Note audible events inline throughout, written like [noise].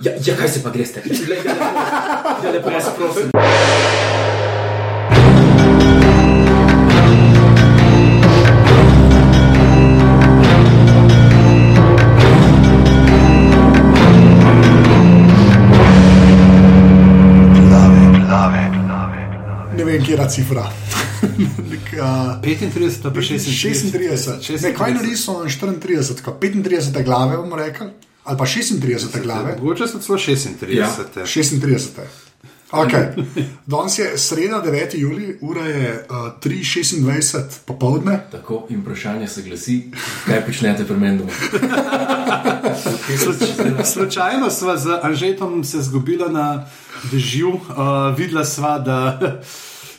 Ja, ja kaj se pa greš, te greš? Ja, lepo, jaz prosim. Ne vem, kje je cifra. Nek, uh, 35, pa 36. 36. Ne, kaj naredi so 34, tako 35 glave, bomo rekli, ali pa 36 glave. Mogoče so celo 36. Ja. 36. Okay. Danes je sreda, 9. juli, ura je uh, 3:26 popovdne. Tako in vprašanje se glasi, kaj počnete pri meni? Slučajno sva z Anžetom se zgubila na dežju, uh, videla sva, da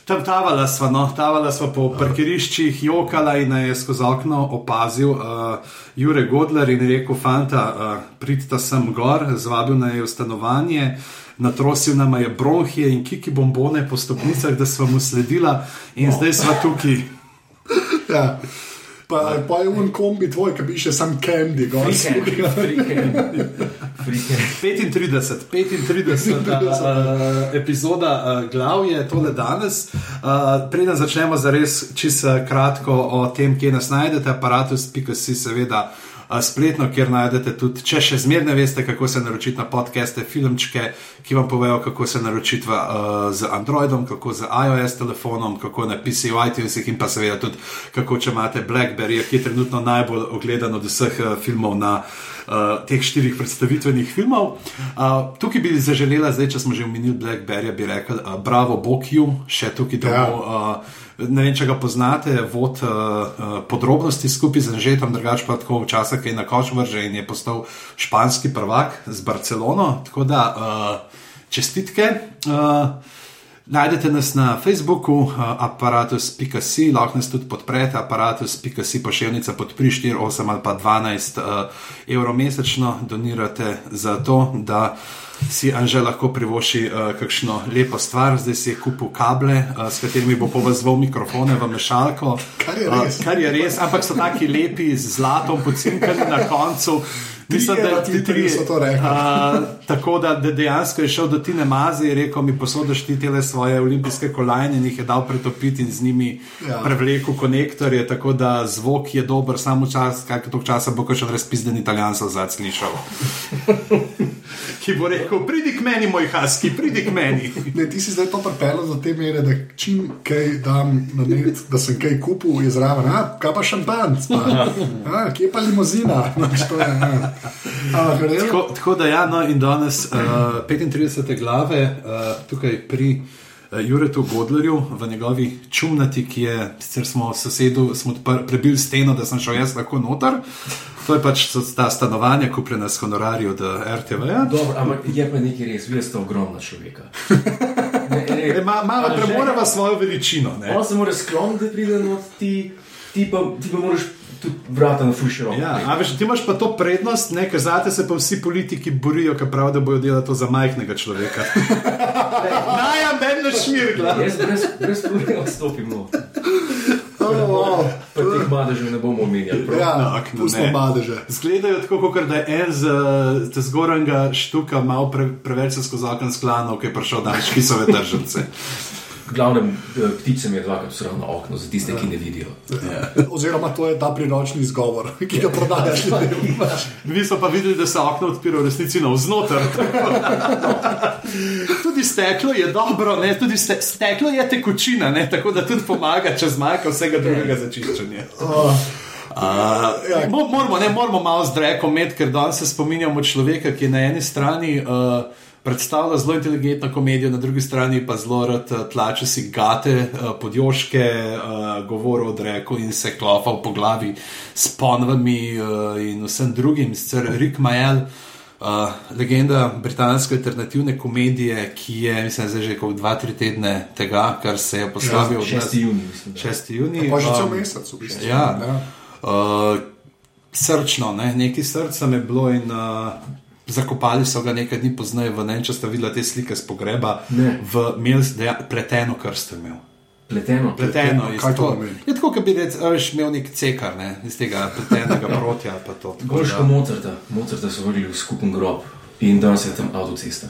tam tavala sva, no, tavala sva po parkiriščih, jokala in je skozi okno opazil uh, Jure Godler in rekel: Fanta, uh, pridite sem gor, zvabil naj je v stanovanje. Natrosil nam je bronhije in kiki bombone po stopnicah, da smo mu sledila, in oh. zdaj smo tukaj. Ja. Pa, pa je un kombi tvoj, ki bi še sam candy, gor. Free candy, free candy. Free candy. 35, 35 uh, epizoda uh, glav je tole danes. Uh, Preden začnemo za res čisto kratko o tem, kje nas najdete, aparatus.si seveda. uh, Spletno, kjer najdete tudi, če še zmeraj ne veste, kako se naročiti na podcaste, filmčke, ki vam povejo, kako se naročiti uh, z Androidom, kako z iOS telefonom, kako na PC, v iTunesih in pa seveda tudi, kako če imate Blackberry, ki je trenutno najbolj ogledan od vseh uh, filmov na uh, teh štirih predstavitvenih filmov. Uh, tukaj bi zaželela, zdaj, če smo že omenili Blackberry, bi rekel, uh, bravo, Bokju, še tukaj domov. Uh, Ne vem, če ga poznate, vod uh, podrobnosti skupaj z Anžetom, drugače pa tako včasih je na koš vrže in je postal španski prvak z Barcelono. Tako da uh, čestitke. Uh, najdete nas na Facebooku, uh, aparatus.si, lahko nas tudi podprete, aparatus.si pošiljnica podpri 4, 8 ali pa 12 uh, evrov mesečno, donirate za to, da si Anže lahko privoši uh, kakšno lepo stvar, zdaj si je kupil kable, uh, s katerimi bo povezal mikrofone v mešalko. Kar je res. Uh, kar je res, ampak so taki lepi, z zlatom, pocinkani na koncu. Mislim, da ti trije so to rekli. Uh, tako da, da dejansko je šel do Tine Maze in rekel: mi posodaš ti tele svoje olimpijske kolajne in jih je dal pretopiti in z njimi Ja. prevlekel konektorje, tako da zvok je dober, samo čas, kaj dolgo časa bo še razpizden italijan se zadnji slišal. Ki bo rekel: pridi k meni, moj haski, pridi k meni. Ne, ti si zdaj to pripeljal do te mere, da čim kaj dam na net, da sem kaj kupil, je zraven. A, kaj pa šampanc? Pa? A, kje pa limuzina? Znaš, to je, a. A, verjetno- Tako, tako da, ja, no, in danes uh, 35. glave uh, tukaj pri Juretu Godlerju v njegovi čumnati, ki je, sicer smo sosedu, smo prebili steno, da sem šel jaz lahko noter. To je pač ta stanovanja, kupljena s honorarji od eh, RTV-ja. Dobro, ampak je pa nekaj res, vi ste ogromna človeka. [laughs] Ne, ne, E, ma, malo premoreva svojo veličino. Ne? On se mora skloniti, da pride not ti, ti pa, ti pa moraš tudi vrata na fušero. Ja, a veš, ti imaš pa to prednost, ne, ker zate se pa vsi politiki borijo, ker pravijo, da bojo delali to za majhnega človeka. [laughs] Najam, bedno šmirgla. Jaz brez, brez problema odstopim. No. Oh, Pa teh madežev ne bomo omenjali. ja, No, no, pustimo madeže. Zgledajo tako, kot da je en z zgornjega štuka malo pre, preveč se skozi okno sklanil, ki je prišel danes špisove državce. V glavnem, eh, ptice mi je dvakrat sral na okno, za tiste, ki ne vidijo. Oziroma, to je ta priročni izgovor, ki ga prodajaš ljudem. [laughs] Vi so pa videli, da se okno odpira v resnici navznoter. [laughs] tudi steklo je dobro, ne? tudi ste, steklo je tekočina, ne? tako da tudi pomaga, če zmanjka vsega drugega za čiščenje. Oh, Uh, ja. mo, moramo, ne, moramo malo zdreko imeti, ker danes se spominjamo človeka, ki na eni strani uh, predstavlja zelo inteligentno komedijo, na drugi strani pa zelo rad uh, tlače si gate, uh, podjoške, uh, govori o dreku in se klopa po glavi s ponovami uh, in vsem drugim. Sicer Rick Mael. Uh, legenda britanske alternativne komedije, ki je, mislim, zdaj že kot dva, tri tedne tega, kar se je poslavil nas. 6. juni, mislim. da. 6. juni. pa že cel um, mesec, v bistvu. Ja. ja. Uh, srčno, ne? nekaj srca mi je bilo in uh, zakopali so ga nekaj dni pozneje v ne, vem, če ste videli te slike z pogreba, Ne. v imel deja, pleteno krsto imel. Pleteno. Pleteno, je Kaj to pomeni? je tako, kot bi reč, a veš, imel nek cekar, ne, iz tega pletenega [laughs] protja. pa to. Tako Goško da- Mozarta. Mozarta so vrgli v skupen grob. In danes je tam avtocesta.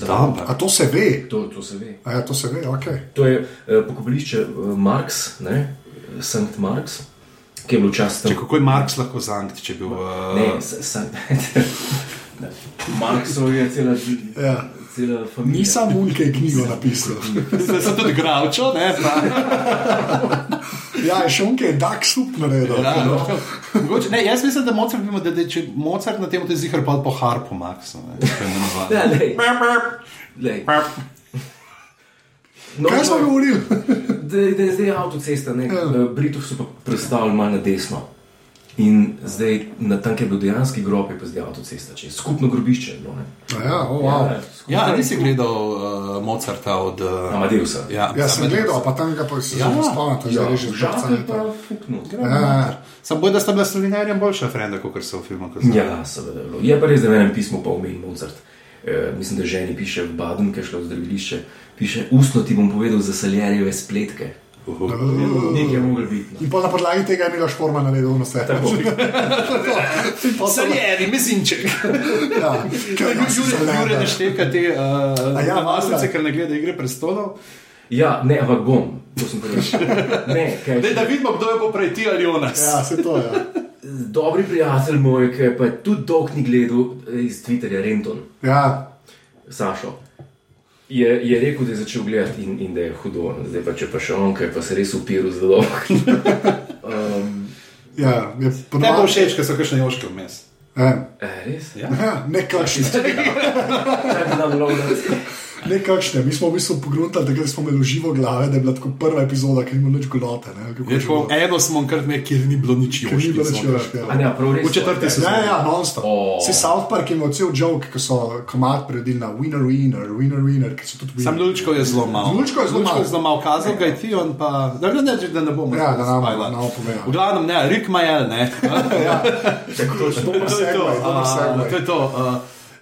Dobro. A to se ve. To, to se ve. A ja, to se ve, ok. To je uh, pokopališče uh, Marks, ne? Sankt Marks, ki je bil včasih Če kako je Marks lahko zankt, če bi bil. Uh, Ne, s- Sankt [laughs] Marksov je cela, Ja. cela familija. Nisem unke knjigo napisal. Zdaj sem tudi gravčo, ne? Pa, [laughs] Ja, še unke je dak sup naredil. ja, no. Mogoče- ne, jaz mislim, da Mozart, da, da če Mozart na tem te zihar pa po harpu Maxu. Ne, to je navadno. Ja, lej. Lej. No, Kaj smo no, govorili? da, da je zdaj avtocesta, ne, Ja. ja. Britov so pa predstavili malo na desno. In zdaj, na tam, kjer je bil dejanski grob, je pa zdaj avtocesta, če je skupno grobišče. No, ne. Ja, oh, wow. skupno- Ja, a nisi gledal uh, Mozarta od. Uh, Amadeusa. ja, Ja, sem Amadeusa. gledal, pa tam ga pa si Ja. ja. spomnil, Ja, zdaj že zbrcanje. je pa fuknil. Ja, Sam boj, da sta bila s Slinarjem boljša frenda, kot so v filmu. Ja, seveda. je. Je pa res, da v enem pismu pa omenil Mozart. E, mislim, da ženi piše v Baden, ki je šlo v zdravilišče, piše: Ustno ti bom povedal za saljerjeve spletke. Nekaj je moglo biti. No. In pa na podlagi tega je Miloš Forman naredil na vse. Tako. [laughs] Saljeri, mezinček. Ja, kaj nas Jure, zalebe. Jure ne šteka te uh, A ja, valjda. ker ne gleda igre prestolov. Ja, ne, ampak bom, to sem povedal. [laughs] Ne, kaj Dej, da vidimo, kdo je bo prej ti ali on. Ja, se to je. Dobri prijatelj moj, ki pa je tudi dolg ni gledal eh, iz Twitterja, Renton, Ja, Sašo. Je, je rekel, da je začel gledati in, in da je hudo. Zdaj pa če pa še on, ki je pa se res upiril zelo dolgo. [laughs] um, ja, je Ne bo všeč, ker so kakšne joške vmes. Ja, eh, res? Ja. Ja, nekakšne, Kaj bi nam lovil? nekakšne. Mi smo v bistvu pogruntali, da smo imeli živo glave, da je bila tako prva epizoda, ki ni bilo nič golote. Ne, tako, eno smo kar imeli, kjer ni bilo nič Ker ni bilo nič joške. joške. A ne, a prav res. V četrti Ja. sezoni. Ja, ja, non-stop. O. Si South Park je imel cel joke, ki so komat predili na winner, winner, winner, winner, ki so tudi Sam Lulčko je zelo malo. Lulčko je zelo malo. je zelo malo kazal, ga je ti on pa. Da ne, ne, da ne bomo. Ja, da nam- spajla. nam povedal. V glavnem, ne, Rick Majel, ne. [laughs] Ja, Tako To je to. to je to.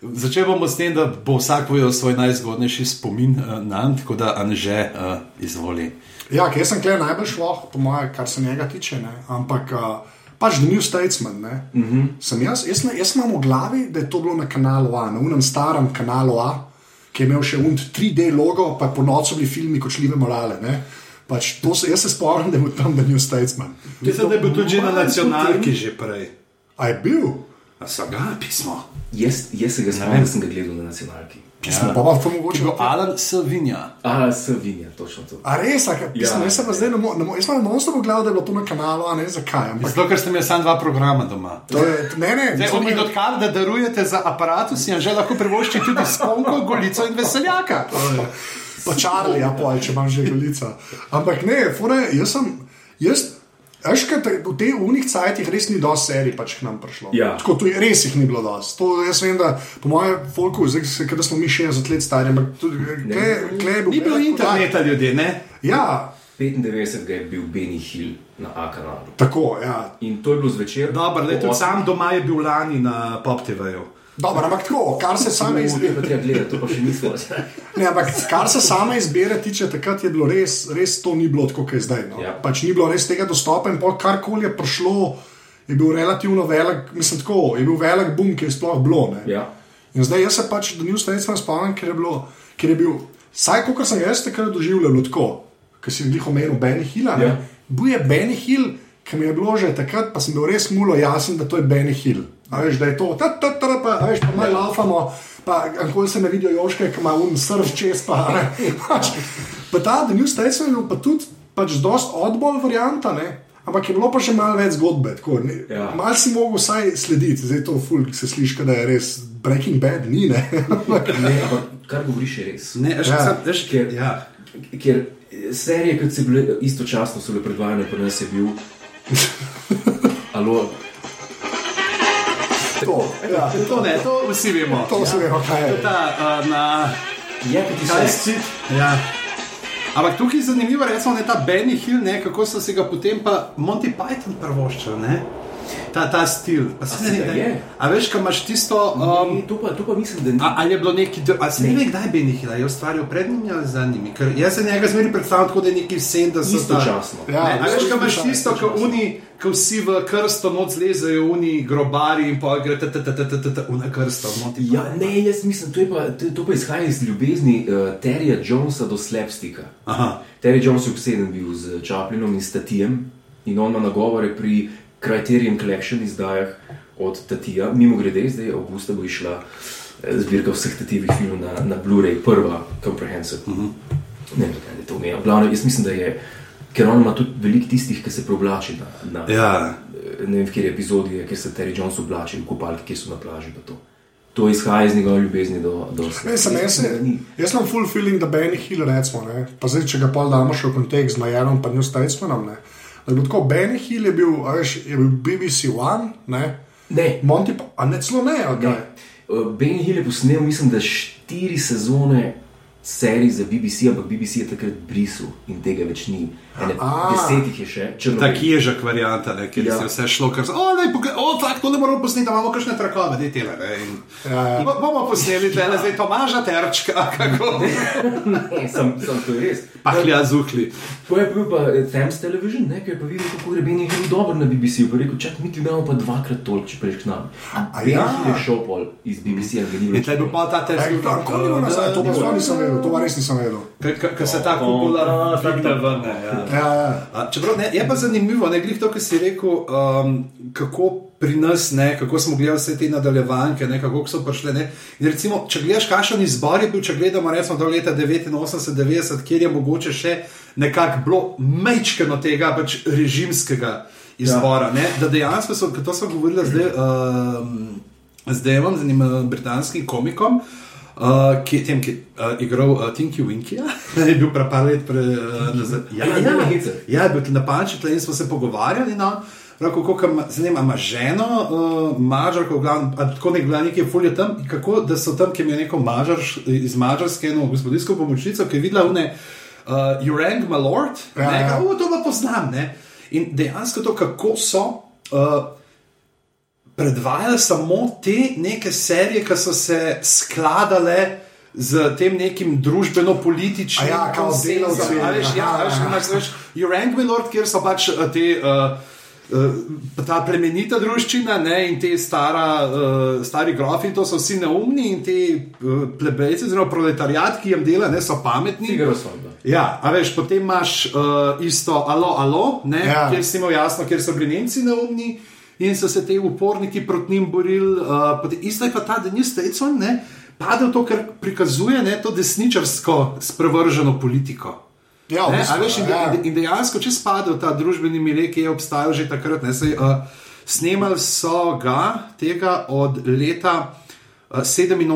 Začel bomo s tem, da bo vsak povedal svoj najzgodnejši spomin uh, na njega, tako da Anže uh, izvoli. Ja, jaz sem klej najbolj šlo, po mojem, kar se njega tiče, ne? ampak uh, pač The New Statesman. Ne? Mm -hmm. Sem jaz, jaz, jaz imam v glavi, da je to bilo na kanalu A, na unem starem kanalu A, ki je imel še un 3D logo, pa po noči bili filmi kot šljive morale. Ne? Pač to se, jaz se spomnim, da je bil tam The New Statesman. Mislim, da je bil tudi že na nacionalki že prej. A je bil? A so ga pismo. Jaz, jaz se ga da sem ga gledal na nacionalki. Pismo, ja. pa pa to mogoče. Če bo Alan Savinja. A, Savinja, točno to. A res, a, kaj, pismo, Ja, jaz sem pa ja. zdaj, ne mo- ne mo- jaz sem non-stop gledal, da je bilo to na kanalu, a ne zakaj. Ampak, Zato, ker ste imeli samo dva programa doma. to je, ne, ne, Zdaj, je- in odkar da darujete za aparatus, si že lahko privošči tudi sponko, golico in veseljaka. pa čarli, ja, pol, če imam že golica. Ampak ne, fore, jaz sem, jaz, te- v teh unih cajtih res ni dosti serij, pač k nam prišlo. Ja. Tako tu je, res jih ni bilo dosti. To jaz vem, da po mojem folku, zdaj se, da smo mi 60 let stari, ampak tudi, kle, kle je bil Ni bilo interneta, ljudje, ne? Ja, 95 ga je bil Benny Hill na A kanalu. tako, ja. In to je bilo zvečer. Dobro, tudi sam doma je bil lani na Pop TV-ju. Dobro, ampak tako, kar se same izbire. Ne, ampak kar se same izbire tiče, takrat je bilo res, res to ni bilo tako, kot je zdaj. No. Ja. Pač ni bilo res tega dostopa in karkoli je prišlo, je bil relativno velik, mislim tako, je bil velik boom, ki je sploh bilo. ne. Ja. In zdaj jaz se pač do New Statesman spomnim, ker je, bilo, ker je bil, vsaj kot sem jaz takrat doživljal, tako, ker si jih omenil Benny Hill. Ja. Bil je Benny Hill, ki mi je bilo že takrat, pa sem bil res mulo jasen, da to je Benny Hill. A veš, da je to, ta, ta, ta, pa, veš, pa malo laufamo, pa kako se ne vidijo joške, ki ima un surf čez, pa. [laughs] Pač, pa ta The New Statesman je bil pa tudi pač dost oddball varianta, ne. Ampak je bilo pa še malo več zgodbe. Tako, ne, Ja. Mal si mogel vsaj slediti, zdaj to ful, se sliši, da je res Breaking Bad, ni ne. [laughs] Ne, kar govoriš je res. Ne, veš, Ja. veš, Ker- ja. Ker serije, kot so bile istočasno so bile predvajane, pri nas je bil. [laughs] Alo, to, ja, To ne, to vsi vemo. to se vemo, kaj je. Ta, uh, na je kot ti se. si? Ja. Ampak tukaj je zanimivo, recimo, ne, ta Benny Hill, ne, kako so si ga potem pa Monty Python prvoščil. Ne? Ta, ta stil. A, se si ne, ne, je? a veš, kaj imaš tisto. Um, Um, to, pa, to pa mislim, da ni. A, ali je bilo neki, a se ne ve, kdaj Benny Hill, je ustvarjal pred njimi ali za njimi? Ker jaz se njega zmeri predstavljam tako, da je neki 70. Istočasno. Ja, Ne, a veš, kaj imaš tisto, kot oni, ko vsi v krsto noč lezejo, oni grobari in pa gre v krsto. Ja, ne, jaz mislim, to, pa, to, to pa izhaja iz ljubezni uh, Terryja Jonesa do Slapsticka. Terry Jones je obseden bil z Chaplinom in Statijem in on ima nagovore pri Criterion Collection izdajah od Tatija. Mimo grede, zdaj avgusta bo išla eh, zbirka vseh Tatijevih filmov na, na Blu-ray, prva Comprehensive. Uh -huh. Ne vem, kaj je to. Glavno, jaz mislim, da je, ker on ima tudi veliko tistih, ki se preoblači na, na Ja. ne vem, v kateri epizodi je, kjer se Terry Jones oblači v kopalki, ki so na plaži. pa To. to izhaja iz njegove ljubezni do, do sem, jaz, ni. jaz imam full feeling, da Benny Hill, recimo, ne, pa zdaj, če ga pol damo še v kontekst z Majerom in New Statesmanom, ne, da bi tako, Benny Hill je bil, a veš, je bil BBC One, ne, Ne, Monty, pa, a ne celo ne, okay. Ne. Uh, Ben Hill je posnel, mislim, da štiri sezone serij za BBC, ampak BBC je takrat brisal in tega več ni. Ene, deset jih je še, če Ta ježek varianta, ne, kjer Ja. ja. se je vse šlo, ker so, o, ne, poglej, o, tak, to ne moramo posneti, da imamo kakšne trakove, da je tele. Ne, in, Ja, ja. Bo- Bomo posneli tele, zdaj Tomaža Terčka, kako. [laughs] Ne, sem, sem to je res. Pahlja zuhli. To je bil pa eh, Thames Television, ne, ki je pa videl, kako je Ben Hill dober na BBC. Pa je rekel, čak mi ti damo pa dvakrat toliko, če prejš k nam. A ja. Je šel pol iz BBC, ga ni bilo. tle bi pa ta bilo nazaj, to pa res nisem vedel. Ker se ta kupula figne vrne. Ja. Ja, ja. Čeprav ne, je pa zanimivo, ne glede to, kar si rekel, um, kako pri nas, ne, kako smo gledali vse te nadaljevanke, ne, kako so prišle. Ne. In Recimo, če gledaš, kakšen izbor je bil, če gledamo recimo, do leta 89-90, kjer je mogoče še nekako bilo mečkano tega pač režimskega izbora. Ja. Da dejansko so, kot smo govorili zdaj, um, z Devom, z enim uh, britanskim komikom. Uh, ki je tem, ki je uh, igral uh, Tinky Winky, [laughs] je bil pred par let pre, uh, nazaj. Ja, Ja, ja, ja, ja, je bil tu na panči, tle in smo se pogovarjali. No. Prav, kako ima, ženo, uh, mačarko, a tako nek glavni, ki je fulje tam, kako da so tam, ki je neko mačar, iz mačarske, eno gospodinsko pomočnico, ki je videla une, uh, Jureng Malord, Ja, ja, ja. to pa poznam. Ne? In dejansko to, kako so. Uh, predvajali samo te neke serije, ki so se skladale z tem nekim družbeno-političnim ja, kao konsenzom. delavci. A veš, Ja, Aha, veš, aha. imaš, veš, Jureng Milord, kjer so pač eh, te. Uh, Ta plemenita družščina ne, in te stara, uh, stari grofi, to so vsi neumni, in te uh, plebejci, oziroma proletariat, ki jim dela, ne so pametni. Ja, a veš, potem imaš uh, isto alo, alo, ne, Ja. kjer si imel jasno, kjer so bili Nemci neumni in so se ti uporniki proti njim borili. Uh, isto je pa ta, da ni Statesman, ne, padel to, kar prikazuje ne, to desničarsko sprevrženo politiko. Ja, v Ne, a veš, in, ja. in de- in dejansko, če spada v ta družbeni milej, ki je obstajal že takrat, ne, sej, uh, snemali so ga tega od leta. Uh, 87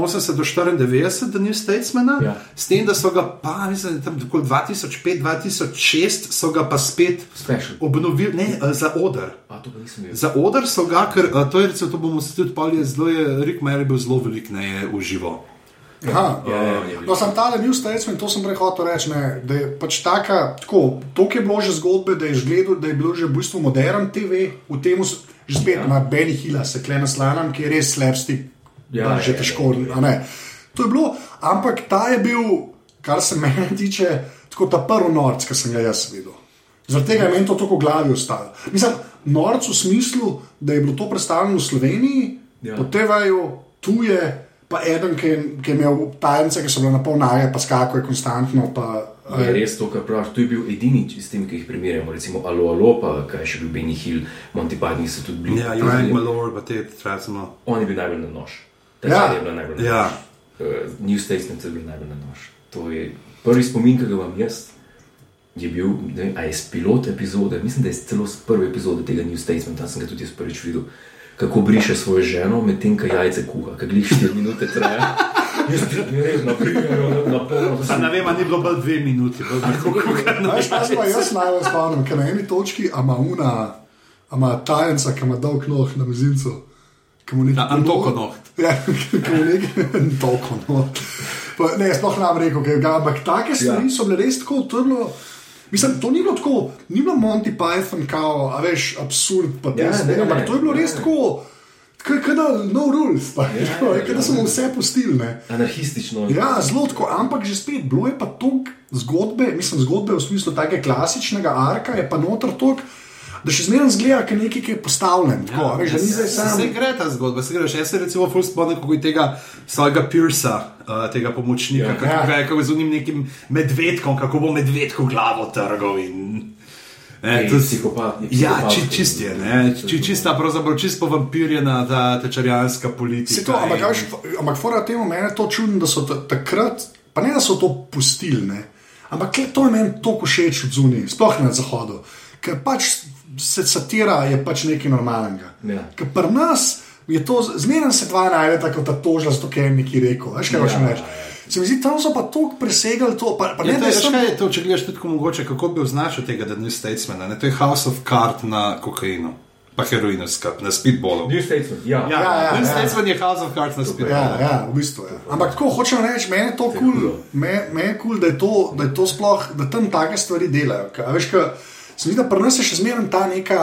do 94, da ni Statesmana, Ja. ja. s tem, da so ga pa, mislim, da tam okoli 2005-2006 so ga pa spet Special. obnovili, ne, eh, za odr. A to. Za odr so ga, ker eh, to je recimo, to bomo se tudi pali, zelo je, Rick Mary bil zelo velik, ne je uživo. Aha. Ja, ja, ja, No, sem tale New Statesman, to sem prej hotel reči, ne, da je pač taka, tako, toliko je bilo že zgodbe, da je, žgledu, da je bilo že v bistvu modern TV, v tem že spet Ja. ima Benny Hilla, se klene slanam, ki je res slabsti, Ja, ja, že ja, težko. ja, a ne. To je bilo, ampak ta je bil, kar se mene [laughs] tiče, tako ta prvi norc, ki sem ga jaz videl. Zaradi tega je meni to tako v glavi ostalo. Mislim, norc v smislu, da je bilo to predstavljeno v Sloveniji, Ja. ja. po TV-ju, tu je pa eden, ki, je- ki je imel tajnice, ki so bile na pol naje, pa skako je konstantno. Pa, Je res to, kar praviš. To je bil edini s tem, ki jih primerjamo. Recimo Alo, Alo, pa kaj še bil Benny Hill, Monty Python so tudi bili. Ja, Jurek Malor, pa te tracimo. On je bil najbolj na nož. Ta Ja. je bila najbolj na Ja. nož. Uh, New Statesman je bil najbolj na nož. To je prvi spomin, ki ga imam jaz. Je bil, ne vem, a je s pilot epizode, mislim, da je celo z prve epizode tega New Statesman, tam sem ga tudi jaz prvič videl, kako briše svojo ženo, medtem ko jajce kuha, ki glih 4 minute traja. [laughs] Jaz ne vem, na primer, na polno. Pa ne vem, ali ni bilo bolj dve minuti, bolj kot Veš, kaj pa jaz najbolj spomnim, ker na eni točki ima una, ima tajnica, ki ima dolg noh na mezincu. nekaj Ja. Ja, ki mu nekaj Antoko noht. Pa, ne, sploh ne bi rekel, kaj ga, ampak take stvari so bile res tako utrlo. Mislim, to ni bilo tako, ni bilo Monty Python, kao, a veš, absurd, pa te Ja, stvari, ne, ampak to je bilo ne. res tako, kot da no rules, pa, Ja, [laughs] ja, ja, da smo ja. vse pustili. Ne. Anarhistično. Ja, zelo tako, ampak že spet, bilo je pa toliko zgodbe, mislim, zgodbe v smislu takega klasičnega arka, je pa noter toliko. Da še zmeraj zgleda, kot nekaj, ki je postavljen. Tako, ja, veš, da ni zdaj Se sam. gre ta zgodba, se gre. Jaz se recimo ful spomnim, kako je tega svojega Pirsa, uh, tega pomočnika, Ja. ja. kako, Ja. ja. kako je z unim nekim medvedkom, kako bo medvedku glavo trgal. In, ne, Ej, to- psihopat, je Ja, či, čist je, ne, či, čista, pravzaprav čisto vampirjena ta tečarjanska politika. Se to, ampak, in- veš, ampak fora temu meni je to čudno, da so ta, takrat, pa ne da so to pustili, ne, ampak to je meni toliko všeč od zunaj, sploh ne na zahodu, ker pač se satira je pač nekaj normalnega. Ja. Ker pri nas je to, zmeraj se dva najde tako ta tožla, zato ker je neki rekel, veš kaj hočem Ja, reči. Se mi zdi, tam so pa toliko presegali to, pa, pa Ja, ne to je, je sem. kaj je to, če gledaš tudi mogoče, kako bi označil tega, da ni statesmana. Ne? To je House of Cards na kokainu, pa heroinu, skup, na speedballu. New Statesman, ja. Ja, ja, ja, ja. Statesman je House of Cards na speedballu. Ja, ja, v bistvu je. Ampak tako hočem reči, meni je to kul, cool, me, me je kul, cool, da, je to- da je to sploh, da tam take stvari delajo. Ka, a veš, ka, se mi zdi, da pri nas je še zmeraj ta neka,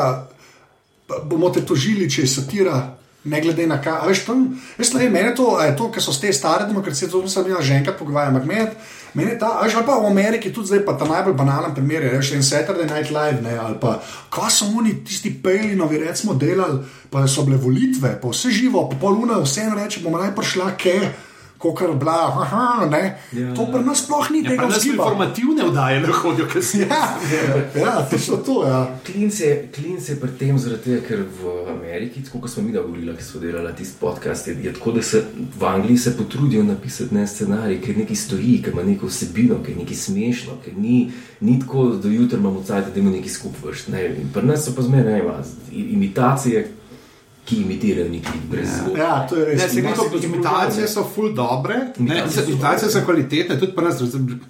bomo te tožili, če je satira. Ne glede na kaj, veš, tam, veš, ne, meni je to, je to, ker so te stare demokracije, to sem jaz že enkrat pogovarjal, ampak meni, meni je ta, veš, ali pa v Ameriki tudi zdaj pa ta najbolj banalen primer, je, veš, en Saturday Night Live, ne, ali pa, kaj so oni tisti pejlinovi, recimo, delali, pa so bile volitve, pa vse živo, pa pol luna, vse en reče, bomo naj prišla, ke, kokar bla, aha, ne, ja, to pri nas sploh ni Ja, tega pa nas vzgiba. informativne vdaje ne hodijo, ker si. Ja, ja, točno to, ja. Je, klinc je pri tem, zaradi tega, ker v Ameriki, tako kot smo mi govorili, ki smo delali tisti podcast, je, je tako, da se v Angliji se potrudijo napisati ne scenarij, ker nekaj stoji, ker ima neko vsebino, ker je nekaj smešno, ker ni, ni tako, da do jutra imamo cajt, da imamo nekaj skupaj vrst. Ne, pri nas so pa zmeraj imitacije, ki imitirajo nekaj brez zvoka. Ja, to je res. Ne, se je to imitacije so full dobre, ne, Imitacije so imitacije so kvalitetne, tudi pri nas,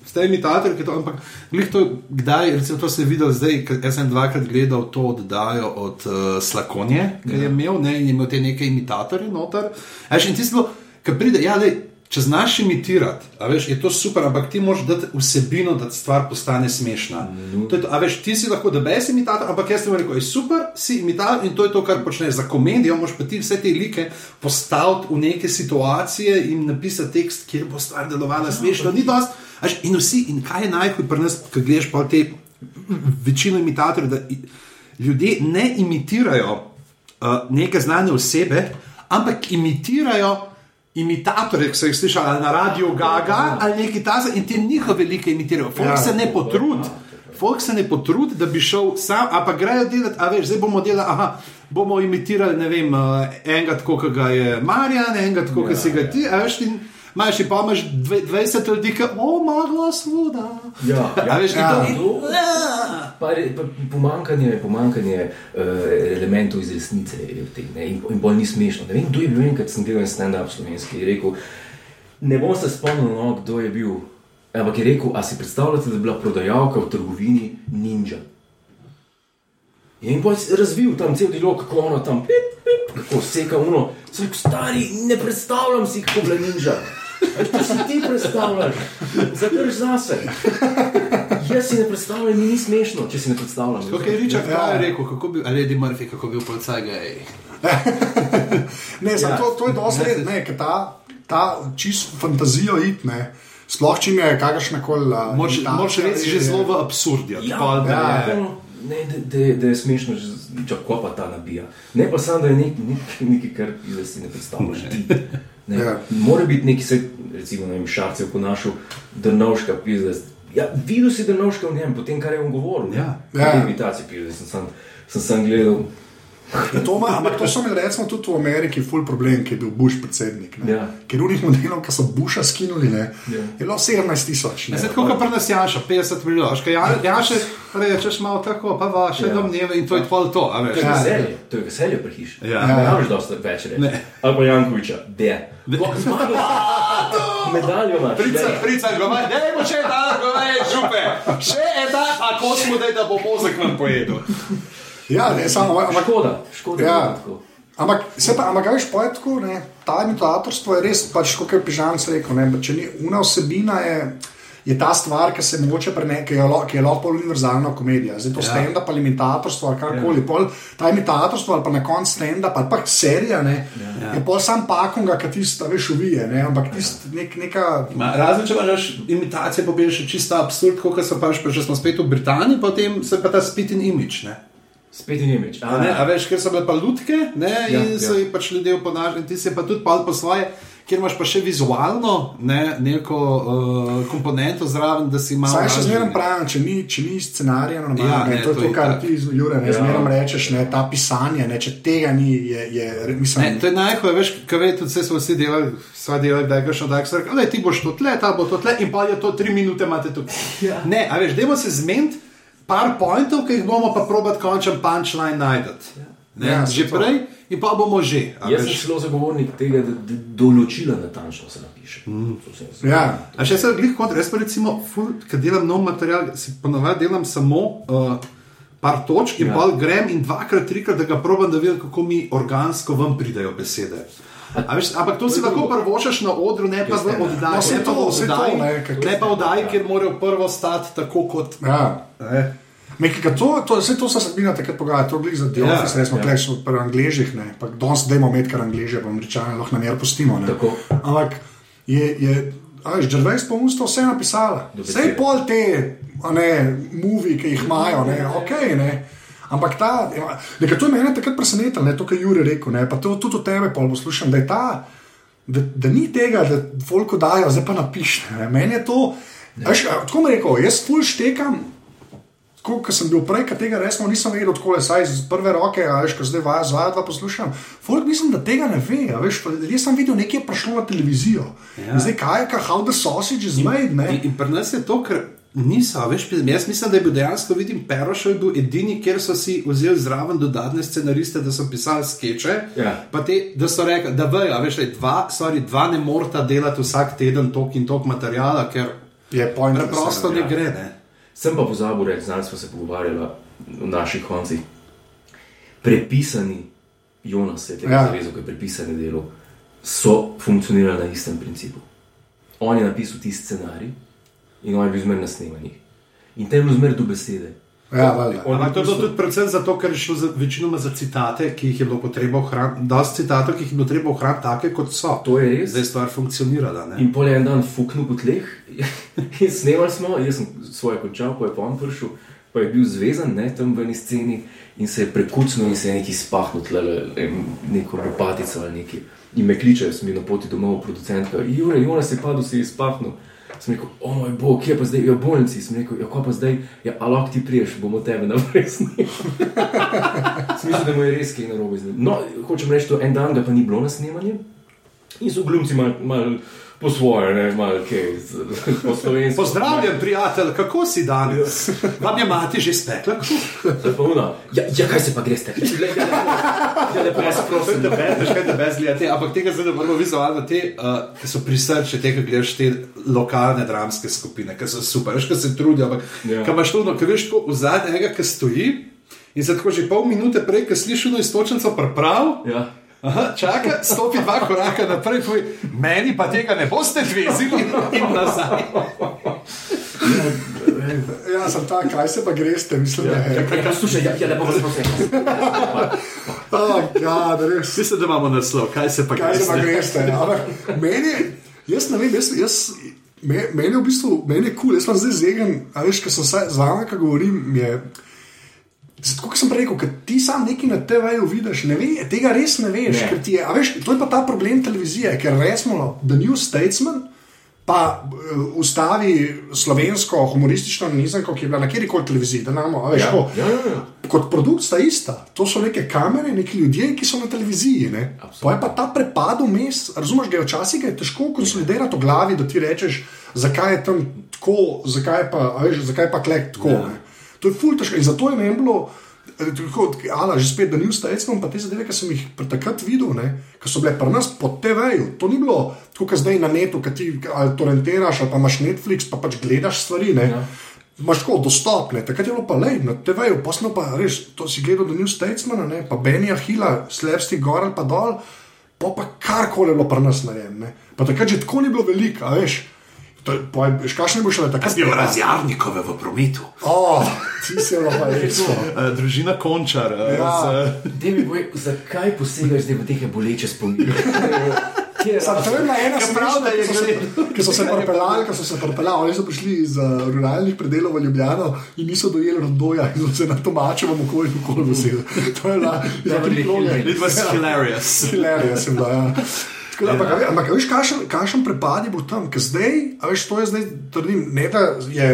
ste imitatorji, ki to, ampak glih to, kdaj, recimo to se je videl zdaj, ker jaz sem dvakrat gledal to oddajo od uh, Slakonje, ki je imel, ne, in je imel te neke imitatorje noter. A Veš, in tisto, ki pride, ja, lej, če znaš imitirati, veš, je to super, ampak ti moraš dati vsebino, da stvar postane smešna. To je To, a veš, ti si lahko da bes imitator, ampak jaz ti bom rekel, je super, si imitator in to je to, kar počneš. Za komedijo moraš pa ti vse te like postaviti v neke situacije in napisati tekst, kjer bo stvar delovala smešno. Ni dost. veš, In vsi, in kaj je najhuj pri nas, ko greš pa te večino imitatorjev, da ljudje ne imitirajo uh, neke znane osebe, ampak imitirajo imitatorje, ki so jih slišali ali na radiju Gaga ali neki taza in te njihove velike imitirajo. Folk Ja. se ne potrudi. Folk se ne potrudi, da bi šel sam, a pa grejo delati, a veš, zdaj bomo delali, aha, bomo imitirali, ne vem, uh, enega tako, kot ga je Marjan, enega tako, Ja, si ga ti, a veš, in imaš pa imaš dve- 20 ljudi, ki, o, ima glas voda. Ja, A veš, Ja. to- To- Pa, pa pomankanje, pomankanje uh, elementov iz resnice je v tem, ne, in, in bolj ni smešno. Ne vem, kdo je bil enkrat, sem delal stand-up slovenski, je rekel, ne bom se spomnil, no, kdo je bil. Ampak je rekel, a si predstavljate, da je bila prodajalka v trgovini ninja. In pa je razvil tam cel dialog, kako ono tam, pip, pip, kako seka uno. Sem rekel, stari, ne predstavljam si, kako bila ninja. To si ti predstavljaš, zadrž zase. Jaz si ne predstavljam, mi ni smešno, če si ne predstavljam. Kot je Richard Ja. Pryor rekel, kako bi, ali Eddie Murphy, kako bi bil policaj gej. [laughs] Ne, ja. to, to je dosti red, ne, ta, ta čisto fantazijo it, ne. Sploh če je kakršna koli. Moč reči že zelo v absurd. Ja, pa, da ja, je- ja. Ne, da, da, da je smešno, že kako pa ta nabija. Ne pa samo, da je nek, nek, nekaj, kar si ne predstavljaš. Ne, Ja. Mora biti neki, se, recimo, ne vem, šarcev ponašal, drnovška pizda. Ja, videl si drnovška v njem, potem kar je on govoril. Ja. Ja. ja. Imitacije pizda, sem, sem, sem, sem gledal. [laughs] To ima, ampak to so imeli recimo tudi v Ameriki ful problem, ki je bil Bush predsednik. ne. Ja. Ker unih modelov, ki so Busha skinuli, ne, Ja. je bilo 17 tisoč. Ja, zdaj, tako kot pri nas Janša, 50 milijonov. Škaj, ja, Janša, rečeš malo tako, pa vaše Ja. ja. domneve in to je pol to. a veš. To je Ja. veselje, to je veselje pri hiši. Ja. Ne Ja. moreš dosti več reči. Ali pa Jankoviča, de. Koliko zmagal? [laughs] Medaljo imaš. Prica, daj. prica, govej, ne bo še ta, govej, župe. Še ena, a ko smo daj, da bo mozek nam pojedel. Ja, ne, samo, ampak Škoda, škoda. Ja. Ampak, se pa, ampak, veš, poje tako, ne, ta imitatorstvo je res, pač, kot je Pižanc rekel, ne, če ni una vsebina, je, je ta stvar, ki se mogoče preneke, ki je, lo- lahko bolj univerzalna komedija. Zdaj to Ja. ja. stand-up ali imitatorstvo ali karkoli, ja. ta imitatorstvo ali pa na koncu stand-up ali pa serija, ne, ja. je pol sam pakunga, ki tista, veš, uvije, ne, ampak tist nek, neka. Ma, razen če imaš imitacije, pa bi še čisto absurd, kot so pač, pa če smo spet v Britaniji, potem se pa ta spit in imič. Ne? Spet je Nemč. A, ne, a veš, ker so bile pa lutke ne, Ja, in so ja. jih pač ljudje oponašali, in ti si pa tudi pal po svoje. Ker imaš pa še vizualno ne, neko uh, komponento zraven, da si malo. Saj še zmeraj pravim, če ni, če ni scenarija, no, Ja, ja, ne, ne, to je to to, je kar tako. ti, Jure, ne, Ja. zmeraj rečeš, ne, ta pisanje, ne, če tega ni, je, je mislim, Ne, to je najhuje, veš, kaj ve, tudi vse smo vsi delali, sva delali, da je kakšno tak stvar, le ti boš to tle, ta bo to tle in pa je to tri minute imate tu. Ja. Ne, a veš, dajmo se zmeniti par pointov, ki jih bomo pa probat končen punchline najti. Ne, Ja, že to. prej in pa bomo že. a Jaz sem veš. zelo zagovornik tega, da, določila natančno se napiše. Mm. ja, A še se glih kot, jaz pa recimo, ki delam nov material, si ponovadi delam samo uh, par točk in Ja. ja. pa grem in dvakrat, trikrat, da ga probam, da vidim, kako mi organsko ven pridejo besede. A Veš, ampak to si lahko prvošaš na odru, ne pa v oddaji. No, saj ne pa v to, saj to, ne, ker- ne pa v oddaji, kjer morajo prvo stati tako kot. ja. Ne. Nekaj, to, to, vse to se sedmina takrat pogaja, to je glih za The Ja, Office, res smo ja. ja. kleš pri angližih, ne, pa danes dajmo imeti kar angliže, pa američane lahko namer pustimo, ne. Tako. Ampak je, je, a veš, Gervais pa usta vse napisala. Vse besede. pol te, ne, movie, ki jih imajo, ne, ok, ne. Ampak ta, nekaj to je mene takrat presenetilo, ne, to, kar je Juri rekel, ne, pa to tudi od tebe pol poslušam, da je ta, da, da ni tega, da folko dajo, zdaj pa napiše. ne. Meni je to, veš, a, tako mi rekel, jaz ful štekam, Ko sem bil prej, tega resno nisem vedel, tako je saj iz prve roke, a veš, ko zdaj vaja zvaja dva poslušam. Folk mislim, da tega ne ve, a veš, pa jaz sem videl, nekaj je prišlo na televizijo. Ja. Zdaj kaj je, how the sausage is made, ne? In, in pri nas je to, ker niso, veš, jaz mislim, da je bil dejansko, vidim, Perošov je bil edini, kjer so si vzeli zraven dodatne scenariste, da so pisali skeče. Ja. Pa te, da so rekli, da vejo, a veš, da dva, sorry, dva ne morata delati vsak teden tok in tok materijala, ker Je preprosto ja. ne gre. Ne? Sem pa pozabil reči, znali smo se pogovarjali v naših koncih. Prepisani Jonas, je tega Ja. zavezal, ki je prepisani delo, so funkcionirali na istem principu. On je napisal ti scenarij in on je bil zmerno na snemanjih. In tem je bilo zmerno do besede. Ja. On Ampak to je bilo tudi predvsem zato, ker je šlo za, večinoma za citate, ki jih je bilo potrebno ohraniti, dosti citatov, ki jih je bilo treba ohraniti take, kot so. To je res. Zdaj stvar funkcionirala. Ne? In pol je en dan fuknil po tleh [laughs] in snemali smo, jaz sem svoje končal, pa je pa on prišel, pa je bil zvezan ne, tam v eni sceni in se je prekucnil in se je nekaj spahnil, neko lopatico ali nekaj. In me kliče, sem bil na poti domov, producentka, Jure, Jonas je padel, se je spahnil. Sem rekel, o moj bog, kje pa zdaj, ja, v bolnici. Sem rekel, ja, ko pa zdaj, ja, alok ti priješ, bomo tebe naprej [laughs] snimali. Smisel, da mu je res kaj narobe z njim. No, hočem reči, to en dan ga pa ni bilo na snemanju. In so glumci malo mal po svoje, ne malo kaj, po slovensko. Pozdravljen, prijatelj, kako si danes? Vam je mati že spekla? Zdaj. Ja, ja, kaj se pa greš, te? Ja, lepo vas prosim. Veš, kaj te brez gledati, ampak tega zdaj ne moramo vizualno, te, uh, ki so pri srcu, te, ki gledaš te lokalne dramske skupine, ki so super, veš, ki se trudijo, ampak Ja. ja. imaš to, no, ki veš, tako v zadnjega, ki stoji in se tako že pol minute prej, ki slišiš eno istočnico priprav. Ja. Aha, čaka, stopi dva koraka naprej, poj, meni pa tega ne boste dvezili in nazaj. Ja, sem ta, kaj se pa greste, mislim, da je. Kaj, kaj, slušaj, ja, ja, lepo vas prosim. [laughs] Oh, God, res. Mislim, da imamo naslov, kaj se pa kaj se pa greste. greste. ja. Ampak meni, jaz ne vem, jaz, jaz, me- meni je v bistvu, meni je kul, cool, jaz sem zdaj zegen, a veš, ker sem se z vami, ki govorim, je. Zato, kot sem prej rekel, ti sam nekaj na TV-ju vidiš, ne ve, tega res ne veš. Ne. Je, veš, to je pa ta problem televizije, ker resmo, The New Statesman. Pa uh, ustavi slovensko humoristično nizanko, ki je bila na kjer koli televiziji, da imamo, veš, Ja, ko, ja, ja, ja. kot produkt sta ista. To so neke kamere, neki ljudje, ki so na televiziji. Pa je pa ta prepad vmes, razumeš, ga je včasih je težko konsolidirati v glavi, da ti rečeš, zakaj je tam tako, zakaj pa, veš, zakaj pa klek tako. Ja. ne. To je ful težko in zato je meni bilo. eh, tako, Ala, že spet, da ni vstajal, pa te zadeve, ki sem jih takrat videl, ki so bile pri nas po TV-ju. To ni bilo tako, kot zdaj na netu, ki ti ali torrentiraš, ali pa imaš Netflix, pa pač gledaš stvari. Ne. Ja. Imáš tako dostopne, takrat je bilo pa le, na TV-ju, pa smo pa res, to si gledal do New Statesmana, ne, pa Benija Hila, slepsti gor ali pa dol, pa pa karkoli je bilo pri nas narejeno. Pa takrat že tako ni bilo veliko, veš. To, je- je- kakšne bo šele takrat? razjarnikove v prometu. O, ti si bilo pa res. Uh, [laughs] družina Končar. Uh, Ja. z, Dej mi boj, zakaj posegaš zdaj v te boleče spomine? [laughs] Je Sam, to je bila ena je ki so se- gledal. ki so se pripeljali, ki so se pripeljali, oni so prišli iz uh, ruralnih predelov v Ljubljano in niso dojeli rodoja in so se na tomačevem okolju nikoli veseli. To je bila kroge. Hills. It was hilarious. Hilarija sem bila. Ja. Tako Ampak, a ve- ampak veš, kakšen, kakšen prepad je bil tam, ker zdaj, a veš, to je zdaj, trdim, ne da je,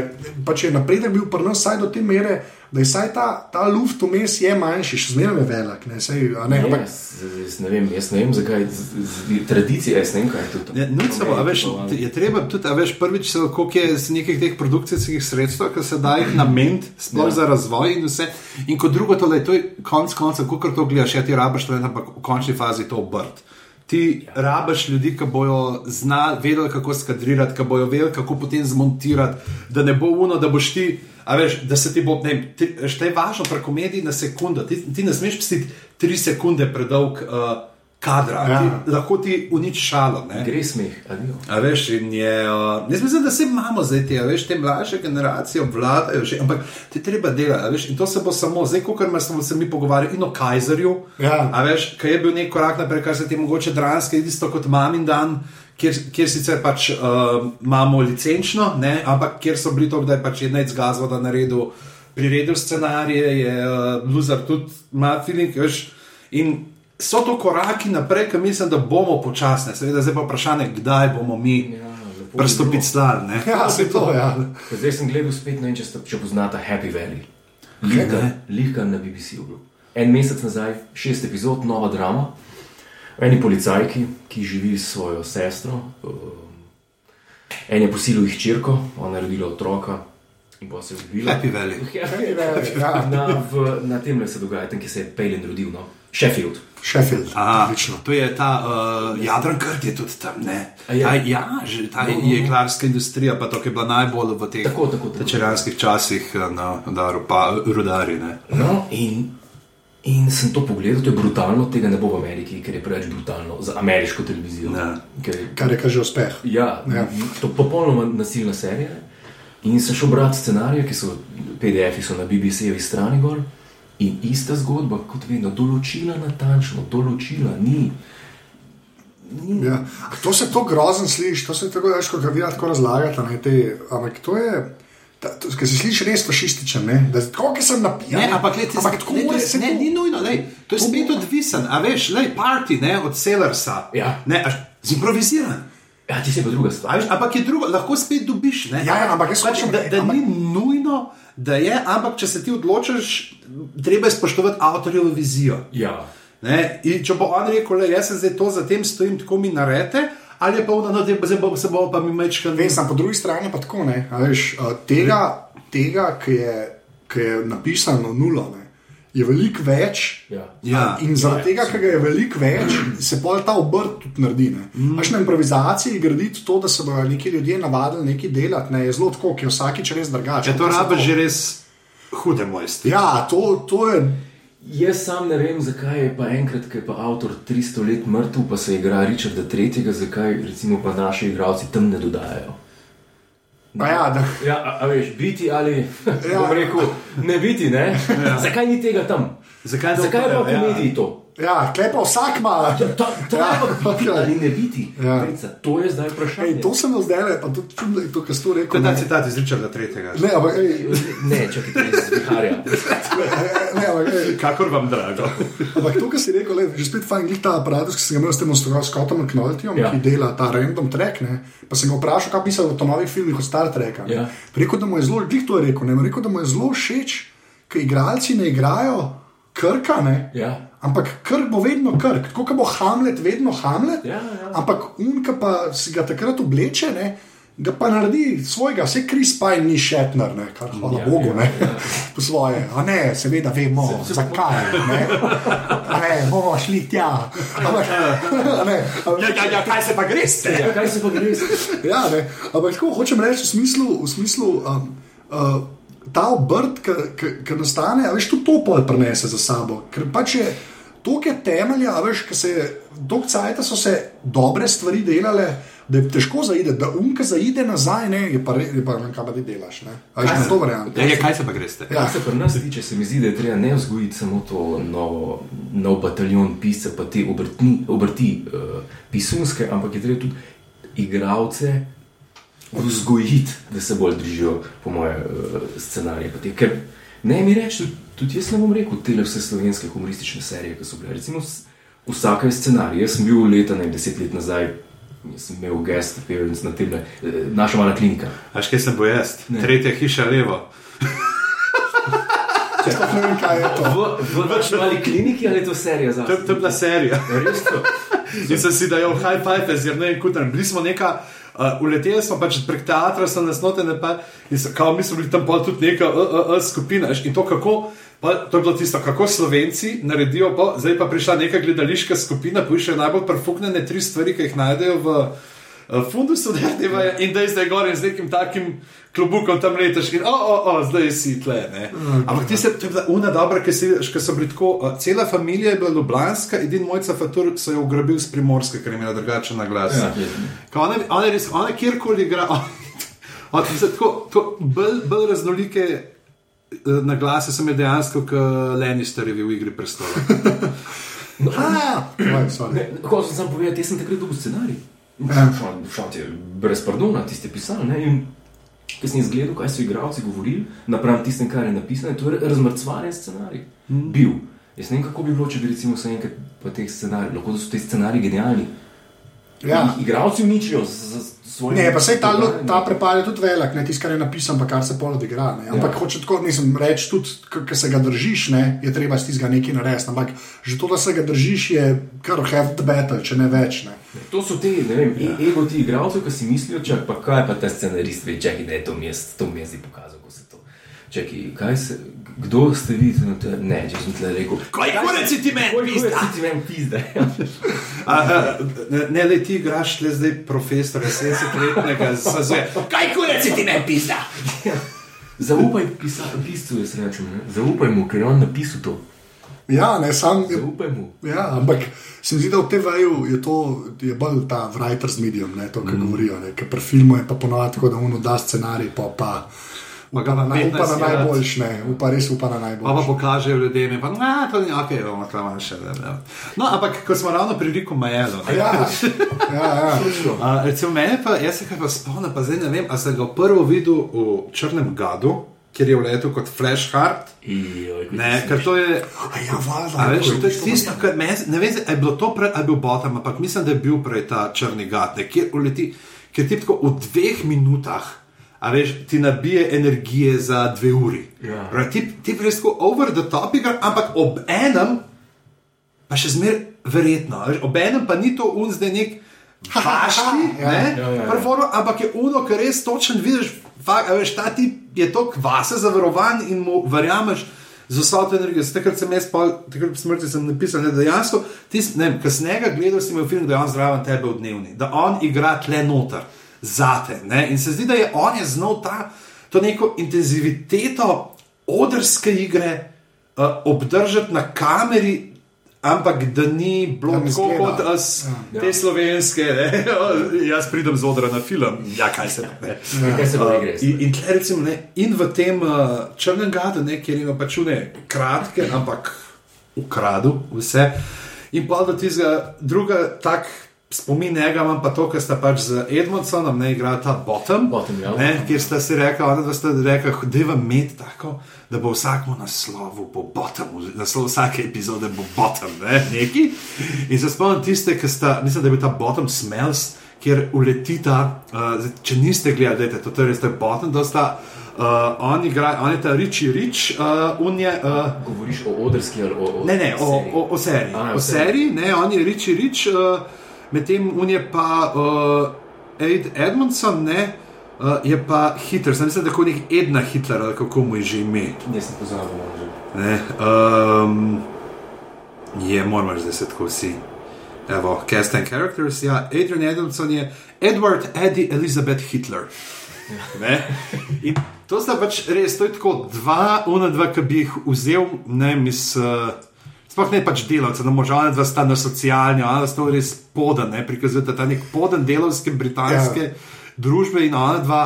pač je napredek bil pri nas vsaj do te mere, da je vsaj ta, ta luft vmes je manjši, še zmeraj je velik. Ne, sej, a ne, Ne, ampak, jaz, jaz, ne vem, jaz ne vem, zakaj z, z, tradicije, jaz ne vem, kaj je to. Ne, nič samo, a veš, je- je treba tudi, a veš, prvič, koliko je z nekih teh produkcijskih sredstev, ki se da jih nameniti, sploh Ja. za razvoj in vse. In kot drugo, tole, to je konc koncev, kako to gledaš, ja ti rabiš to, ampak v končni fazi to obrt. Ti rabiš ljudi, ki bojo znali, vedeli, kako skadrirati, ki bojo vedeli, kako potem zmontirati, da ne bo uno, da boš ti. A veš, da se ti bo, ne, vem, šta je važno pri komediji na sekundo. Ti, ti ne smeš pustiti tri sekunde predolg uh, kadra, Ja. ti, lahko ti uniči šalo. Ne? Gre smeh, adijo. A veš, je, uh, jaz mislim, da se imamo zdaj te, a veš, te mlajše generacije obvladajo, že, ampak ti treba delati, a veš, in to se bo samo, zdaj, ko smo se mi pogovarjali in o Kajzerju, Ja. a veš, kaj je bil nek korak naprej, kar se ti mogoče dranske, isto kot mamin dan. Kjer, kjer sicer pač uh, imamo licenčno, ne, ampak kjer so bili to, da je pač ena iz Gazvoda naredil, priredil scenarije, je uh, Luzar tudi ima feeling, veš, in so to koraki naprej, ki mislim, da bomo počasne. Seveda, zdaj pa vprašanje, kdaj bomo mi Ja, prstopiti bilo. stlan. ne. ja, se to, ja. Zdaj sem gledal spet, ne vem, če, sta, če poznata Happy Valley. Lihka, lihka na BBC-u. bil. En mesec nazaj, šest epizod, nova drama. O eni policajki, ki živi s svojo sestro. um, En je posilil jih črko, ona je rodila otroka in pa se je ubila. Happy Valley. Happy Valley, ja. Na, v, na tem le se dogaja, tam, kjer se je Pejlen rodil, no? Sheffield. Sheffield, Aha, odlično. to je ta uh, Jadran Krt, je tudi tam. Ne? A je? Ta, ja, že ta no, jeklarska industrija, pa to, je bila najbolj v teh Tako, tako, tako. večeranskih časih eh, na udaru, pa rudari. Ne? No, in, in sem to pogledal, to je brutalno, tega ne bo v Ameriki, ker je preveč brutalno za ameriško televizijo. Ja. Ker, Kar je kaže uspeh. ja, Ja. to je popolnoma nasilna serija. In sem šel brati scenarije, ki so PDF-ji so na BBC-jevi strani gor. In ista zgodba, kot vedno, določila natančno, določila ni. ni Ja. To se to grozno sliši, to se tako težko, kot vi tako razlagate. Ne, te, ampak to je. Ker se sliši res fašističen, ne? da tako, ki sem napisan. Ne, ampak, lej, ampak tako lej, to je- se ne, to- ni nujno, lej, to je spet odvisen. A veš, lej, party ne, od Sellersa. Ja. Ne, až, zimproviziran. Ja, ti si pa druga stvar. A Veš, ampak je drugo, lahko spet dobiš. Ne? Ja, ja, ampak jaz pač, hočem- da, da ampak- ni nujno, da je, ampak če se ti odločiš, treba je spoštovati avtorjevo vizijo. Ja. Ne? In če bo on rekel, da jaz se zdaj to za tem stojim, tako mi narete, ali je pa ono, da zdaj bo se bo pa mi mečkal. Vem, sam po drugi strani pa tako ne. a Veš, tega, tega ki, je, ki je napisano nulo, ne, je veliko več. Ja. Ja. In zaradi tega, ker ga je veliko več, se pol ta obrt tudi naredi. Mm. Na improvizaciji graditi to, da se bodo neki ljudje navadili nekaj delati, ne, je zelo tako, ki je vsakič res drugače. Če to rabiš že res hude mojstri. Ja, to, to je. Jaz sam ne vem, zakaj je pa enkrat, ko je pa avtor 300 let mrtev, pa se igra Richarda III., zakaj recimo pa naši igralci tam ne dodajajo. A Ja, da, Ja, a, a veš, biti ali [laughs] Ja. ja. rekel, ne biti, ne? Ja. Zakaj ni tega tam? Zakaj zakaj pa v ja. komediji to? Ja, klepa vsak ima. Ta, ta Ja, ja. biti ali ne biti. Ja. Princa, to je zdaj vprašanje. Ej, to se mi zdaj, pa tudi čudno, to, kar si tu To rekel. je ta Ne, citat iz Richarda III. ne, ampak, ej, Ne, čakaj, to je iz viharja. [laughs] ne, ampak, ej, Kakor vam drago. Ampak to, kar si rekel, le, že spet fajn, glih ta aparat, ki sem ga imel s tem Ostrovom Scottom McNultyjem, ja. Ja. ki dela ta random track. Ne? Pa sem ga vprašal, kaj pisal v novih filmih od Star Treka. Ja. Rekel, da mu je zelo, glih to je rekel, ne, rekel, da mu je zelo všeč, ker igralci ne igrajo krka, ne. Ja. Ampak krk bo vedno krk, tako kot bo Hamlet, vedno Hamlet. Ja, ja. Ampak unka pa si ga takrat obleče, ne, ga pa naredi svojega, vse Kris Pine ni Shatner, ne, kar hvala ja, Ja, Bogu, ja, ne, [laughs] po svoje. A ne, seveda vemo, se, se zakaj. Ne, A ne, bomo šli tja. Ampak, [laughs] a ne, a, Ja, ja, ja, kaj se pa greste? Ja, kaj se pa gre? Ja, ne, ampak tako hočem reči v smislu, v smislu um, uh, ta obrt, ki nastane, a veš, tudi to pol prenese za sabo. Ker pač je toliko je temelja, a veš, ker se dolgo cajta so se dobre stvari delale. Da je težko zaide, da umka zaide nazaj, ne, je pa re- je pa ne, kaj pa ti delaš. Ne? A veš, na to verjamem. Ja, kaj se pa greste? Ja. Kar se pri nas tiče, se mi zdi, da je treba ne vzgojiti samo to novo, nov bataljon piscev, pa te obrtni, obrti uh, pisunske, ampak je treba tudi igralce vzgojiti, da se bolj držijo, po moje, uh, scenarije. Ker ne mi reči, tudi, jaz ne bom rekel, te vse slovenske humoristične serije, ki so bile. Recimo, vsaka je scenarij. Jaz sem bil leta, ne deset let nazaj. jaz Sem imel guest appearance na tem, naša mala klinika. A še kaj sem bo jaz? Tretja hiša levo. [laughs] Sploh ne vem, kaj je to. V, v naši mali kliniki ali je to serija za To, to je bila serija. Res to. In sem si dajal high five, ker ne vem, kuter. Bili smo neka, uh, uleteli smo pač prek teatra, so nas notene pa in so, kao, mi smo bili tam pol tudi neka uh, uh, uh, skupina. In to kako. Pa, to je bilo tisto, kako Slovenci naredijo, pa, zdaj pa prišla neka gledališka skupina, poiščejo najbolj perfuknjene tri stvari, ki jih najdejo v uh, fundusu, RTV in da je zdaj gor in z nekim takim klobukom tam letaš in o, o, o, zdaj si tle. Ne? Ampak ti se, to je bila una dobra, ki si vidiš, ker so bili tako, uh, cela familija je bila ljubljanska, edin mojca Fatur so jo ugrabil z primorske, ker je imela drugačen glas. Ja. Ona, ona, je res, ona kjerkoli igra, [laughs] on, mislim, tako, tako bolj, bolj raznolike eh, na glase sem je dejansko, kot Lannisterjevi v igri prestola. Ah, oj, sorry. Ko sem sam povedal, jaz sem takrat dobil scenarij. Ti je brez pardona, ti ste pisali. In Ko sem izgledal, kaj so igralci govorili, napram tistem, kar je napisano, to je razmrcvaren scenarij. Mm. Bil. Jaz ne vem, kako bi bilo, če bi recimo se enkrat po teh scenarijih, lahko so ti scenariji genialni. Ja. I- Igralci uničijo z, z svojim. Ne, pa sej ta, ta prepad je tudi velik, ne tisto, kar je napisano, pa kar se pol odigra. Ne. Ampak ja. hoče tako, nisem reči, tudi, ker se ga držiš, ne, je treba iz tistega nekaj narediti. Ampak že to, da se ga držiš, je kar half the battle, če ne več. Ne. To so ti, ne vem, ja. ego ti igralcev, ki si mislijo, čak, pa kaj pa ta scenarist ve, čakaj, da je to mest, to mi je zdaj pokazal, ko se to. Čakaj, kaj se, kdo ste vi? No, to je- Ne, če sem tle rekel. Kaj kurec si ti meni, pizda? kurec si ti meni pizda? Aha, ne, ne, le ti igraš le zdaj profesora 70-letnega, zazuje. Kaj kurec si ti meni, pizda? Zaupaj pisa, piscu, jaz rečem, ne? zaupaj mu, ker je on napisal to. Ja, ne, sam. Zaupaj mu. Ja, ampak se mi zdi, da v TV-ju je to je bolj ta writer's medium, ne, to, kar mm. govorijo. ne, Ker pri filmu je pa ponovadi tako, da uno da scenarij, pa pa. Ma ga Upa na, pa naj, upa 15 na najboljš, ne, upa res upa na Pa pa najboljš. pokažejo ljudem, pa, no, to ni ok, bomo tam še. Ne, ne. No, ampak ko smo ravno pri Riku Majelu. ne, Ja, ja, ja. [laughs] A, recimo, mene pa, jaz se kaj pa spomnim, pa zdaj ne vem, ali sem ga prvo videl v Črnem Gadu, kjer je vletel kot Flash Hard. Ker to je. A ja, valjda. A veš, to je tisto- kar me, ne vem, ali je bilo to prej, ali je bil bottom, ampak mislim, da je bil prej ta črni gat, ne, kjer uleti, ker ti tako v dveh minutah, a veš, ti nabije energije za dve uri. Ja. Pravi, Ti, ti res tako over the top igra, ampak ob enem, pa še zmeraj verjetno, veš, ob enem pa ni to un zdaj nek. Haški, Ja. ne, Ja, ja, ja. performer, ampak je uno, ki res točen vidiš, fakt, veš, ta tip je to kvase zavarovan in mu verjameš z vso to energijo. Takrat sem jaz, pol, takrat po smrti sem napisal, ne, da dejansko, ki sem njega gledal, si imel film, da je on zraven tebe v dnevni, da on igra tle noter, zate. Ne? In se zdi, da je on je znal ta, to neko intenziviteto odrske igre uh, obdržati na kameri. Ampak da ni bilo ne tako kot as, Ja. te slovenske, ne? [laughs] jaz pridem z odra na film. Ja, kaj se ne. Kaj se pa igre? In, in, tle, recimo, ne, in v tem uh, črnem gadu, ne, kjer ima pač ne kratke, ampak ukradu vse. In pa da ti za druga tak spomin njega imam pa to, ker sta pač z Edmondsonom ne igrala ta bottom. Bottom, ja. ne, kjer sta si rekla, ona dva sta rekla, da je med tako. Da bo vsakmu naslovu, bo bottom, naslov vsake epizode bo bottom, ne, neki. In se spomnim tiste, ki sta, mislim, da je bil ta bottom smells, kjer uletita, uh, če niste gledali, dajte, to je res ta bottom, da sta, uh, on igra, on je ta Richie Rich, uh, on je. Uh, Govoriš o odrski ali o, o Ne, ne, o, o, o seriji. A, O seriji, ne, on je Richie Rich, uh, medtem on je pa uh, Aid Edmondson, ne, uh, je pa Hitler, sem mislim, da je nek Edna Hitler, ali kako mu je že ime. Ne, sem pozabil. že. Ne, um, je, moramo reči, da se tako vsi. Evo, cast and characters, ja, Adrian Edmondson je Edward Eddie Elizabeth Hitler. Ne? In to sta pač res, to je tako dva, ona dva, ki bi jih vzel, ne iz uh, sploh ne pač delavce, no možgane, da sta na socialni, da sta res podan, ne prikazujete ta nek podan delovske britanske ja. družbe in ona dva.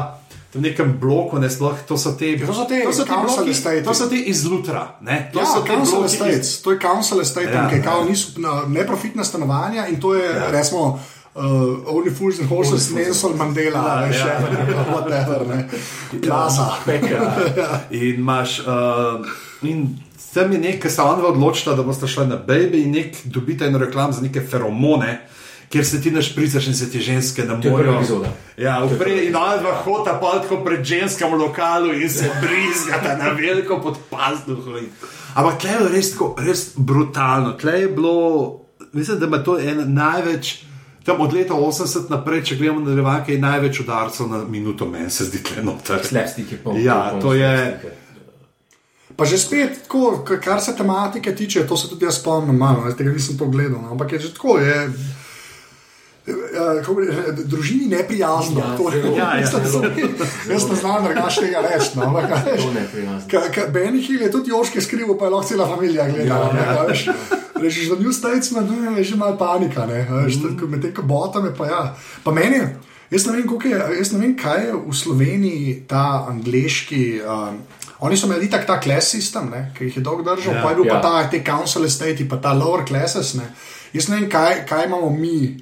V nekem bloku, ne sploh, to so te, to so te, to so te, bloki, to so te izlutra. Ne? To ja, so te bloki, estates, iz... to je council estate, ja, ki ja. niso neprofitna stanovanja in to je, ja. resmo, uh, Only Fools and Horses, Nelson Mandela, ne še ja. [laughs] whatever, ne. Klasa. [laughs] Ja. In imaš, uh, in tam je nekaj, se on odločila, da boste šli na baby in nek dobite eno reklam za neke feromone. Ker se ti našpricaš in se ti ženske na morju. Ja, vprej in ona dva hota pa tako pred ženskim lokalu in se brizgata na veliko pod pazduhom. Ampak tle je res, tako, res brutalno. Tle je bilo, mislim, da ima to eno največ. Tam od leta 80 naprej, če gledamo na revake, je največ udarcev na minuto, meni se zdi, da je noter. Slepstik je pol. Ja, to je. Pa že spet, tako, kar se tematike tiče, to se tudi jaz spomnim, malo, tega nisem to gledal, no, ampak je že tako. Je, Uh, družini ne prijazno. Ja, ja, jaz ne znam drugačnega reči. No, Benny Hill je tudi Joške skrivil, pa je lahko cela familija gledala. Ja, Rečeš, da New Statesman no, je že malo panika, mm. med tem, ko botame. Pa, ja. pa meni, jaz ne, vem, je, jaz ne vem, kaj je v Sloveniji ta angliški. Um, Oni so imeli tak ta class system, ne, ki jih je dolgo držal, ja, pa je bil ja. pa ta te council estate, pa ta lower classes. Ne. Jaz ne vem, kaj, kaj imamo mi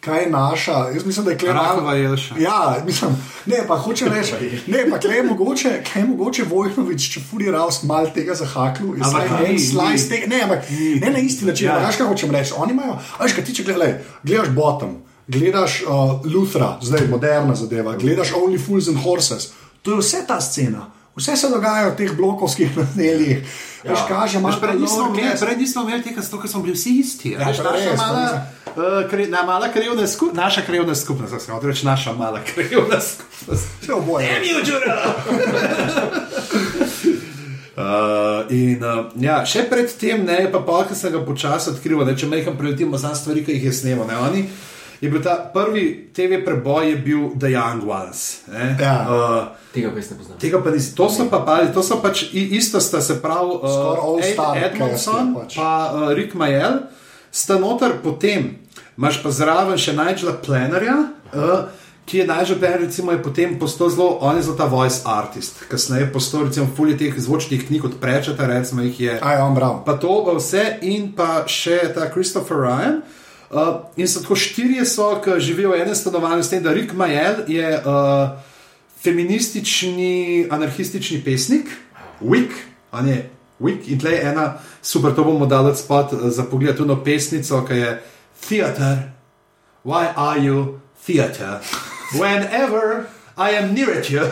kaj je naša. Jaz mislim, da je kle malo. Ja, mislim, ne, pa hoče reči, ne, pa kle je mogoče, kaj je mogoče Vojnovič, če fuli ravst mal tega zahaklu. Ampak ne, slice tega, ne, ampak ne na isti način. Ja. Veš, kaj hočem reči? Oni imajo, veš, kaj ti če gledaj, gledaš bottom, gledaš uh, Luthra, zdaj moderna zadeva, gledaš Only Fools and Horses. To je vse ta scena. Vse se dogaja v teh blokovskih [laughs] naseljih. Ja. Kaže, prej, nismo imeli, prej nismo imeli tega, zato smo bili vsi isti. Ja, veš, naša, res, mala, uh, kre, na mala krivna skup, naša krivna skupnost, se reče naša mala krivna skupnost. Vse oboje. Ne, mi včeraj. Uh, in, uh, ja, še predtem, ne, pa pa, ki sem ga počasi odkril, da če meham preletimo za stvari, ki jih je snemal je bil ta prvi TV preboj, je bil The Young Ones. Ja. Uh, tega pa ne poznam. Tega pa nisem. To so pa pali, to so pač isto, sta se pravi, uh, Ed Edmondson in pač. uh, Rick Majel, sta noter potem, imaš pa zraven še Nigela Plenarja. Uh, Ki je najžaben, recimo, je potem postal zelo, on je zelo ta voice artist, kasneje je postal, recimo, fulje teh zvočnih knjig od Prečeta, recimo, jih je. Aj, on prav. Pa to vse in pa še ta Christopher Ryan. Uh, Uh, in so tako štirje, ki živijo v enem stanovanju, s tem, da Rick Majel je uh, feministični, anarhistični pesnik, Wick, a ne Wick, in tle je ena super, to bomo dali spot uh, za pogled, tudi na pesnico, ki je Theater, why are you theater? [laughs] Whenever. I am near at you.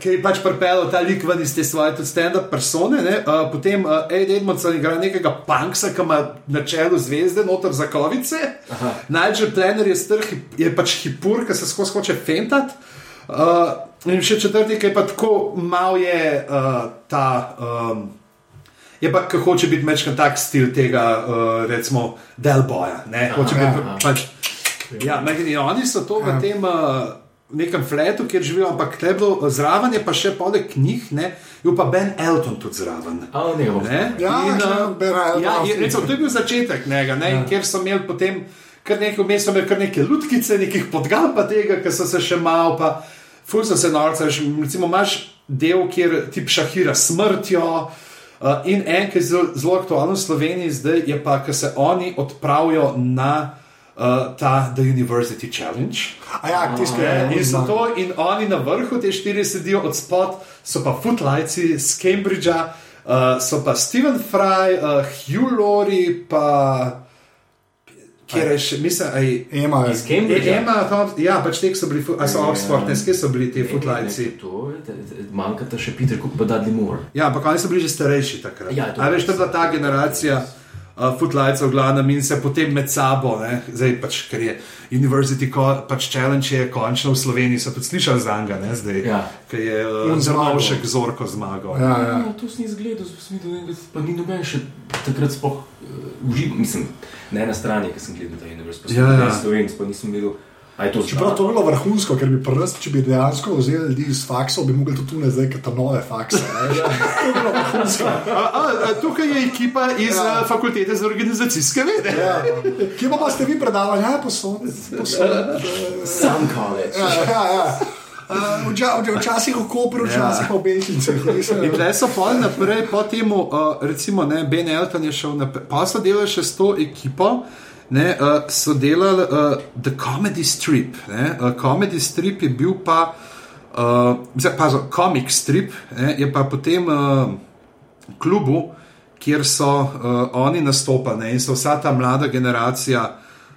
Ki je pač pripeljal ta lik ven iz te svoje stand-up persone. Uh, potem uh, Ed Edmondson igra nekega punksa, ki ima na čelu zvezde, noter za kovice. Najže plener je strh, je pač hipur, ki se skozi hoče fentat. Uh, in še četrti, ki je pa tako mal je uh, ta. Um, Je pa, kako hoče biti večkrat tak stil tega, uh, recimo, Delboja. Hoče biti pač Ja, ja, oni so to v ja. tem uh, nekem fletu, kjer živijo, ampak bilo, zraven je pa še poleg knjig, ne, je pa Ben Elton tudi zraven. Oh, ne, ne? Ja, in, uh, ja, je, recimo, to je bil začetek njega, ne, ja. kjer so imeli potem kar nekaj mesta, kar neke lutkice, nekih podgal pa tega, ki so se še malo, pa ful so se norce, recimo imaš del, kjer ti šahira smrtjo. Uh, in en, ki je zelo, zelo aktualen v Sloveniji, zdaj je pa, ker se oni odpravijo na uh, ta The University Challenge. Ja, tiskaj, ja, in, to, in oni na vrhu te štiri sedijo od spod, so pa Footlights iz Cambridgea, uh, so pa Stephen Fry, uh, Hugh Laurie, pa. Kjer je še, mislim, aj, Ema, iz Cambridgea. Ema, tam, ja, pač tek so bili, a so Oxford, ne, skje so bili ti Footlights. Manjka ta še Peter Cook, pa Dudley Moore. Ja, ampak oni so bili že starejši takrat. Ja, a veš, to je bila ta generacija. Yes uh, footlights v glavnem in se potem med sabo, ne? zdaj pač, ker je University pač Challenge je končno v Sloveniji, so tudi slišali za njega, ne zdaj, ja. ker je uh, zelo še zorko zmagal. Ja, ja. ja, to si izgledal, pa ni noben še takrat spoh uh, užival, mislim, ne na strani, ki sem gledal ta University, ja, ja. Slovenci, pa nisem videl. A je to Čeprav to je bilo vrhunsko, ker bi prst, če bi dejansko vzeli ljudi iz faksov, bi mogli to tu ne zdaj, ker ta nove fakse. ne. [laughs] To je bilo vrhunsko. A, a, a, tukaj je ekipa iz Ja. ja. fakultete za organizacijske vede. Ja. Kje pa ste vi predavali? Ja, posod. eh, Sam college. Ja, ja, ja. Uh, vča, vča, včasih v Kopru, včasih pa v Beltincih. In tle so pol naprej, po tem, uh, recimo, ne, Ben Elton je šel naprej, pa so delali še s to ekipo. Ne, uh, so delali uh, The Comedy Strip. Ne, uh, comedy Strip je bil pa, uh, zdaj pa Comic Strip, ne, je pa potem uh, klubu, kjer so uh, oni nastopali ne, in so vsa ta mlada generacija.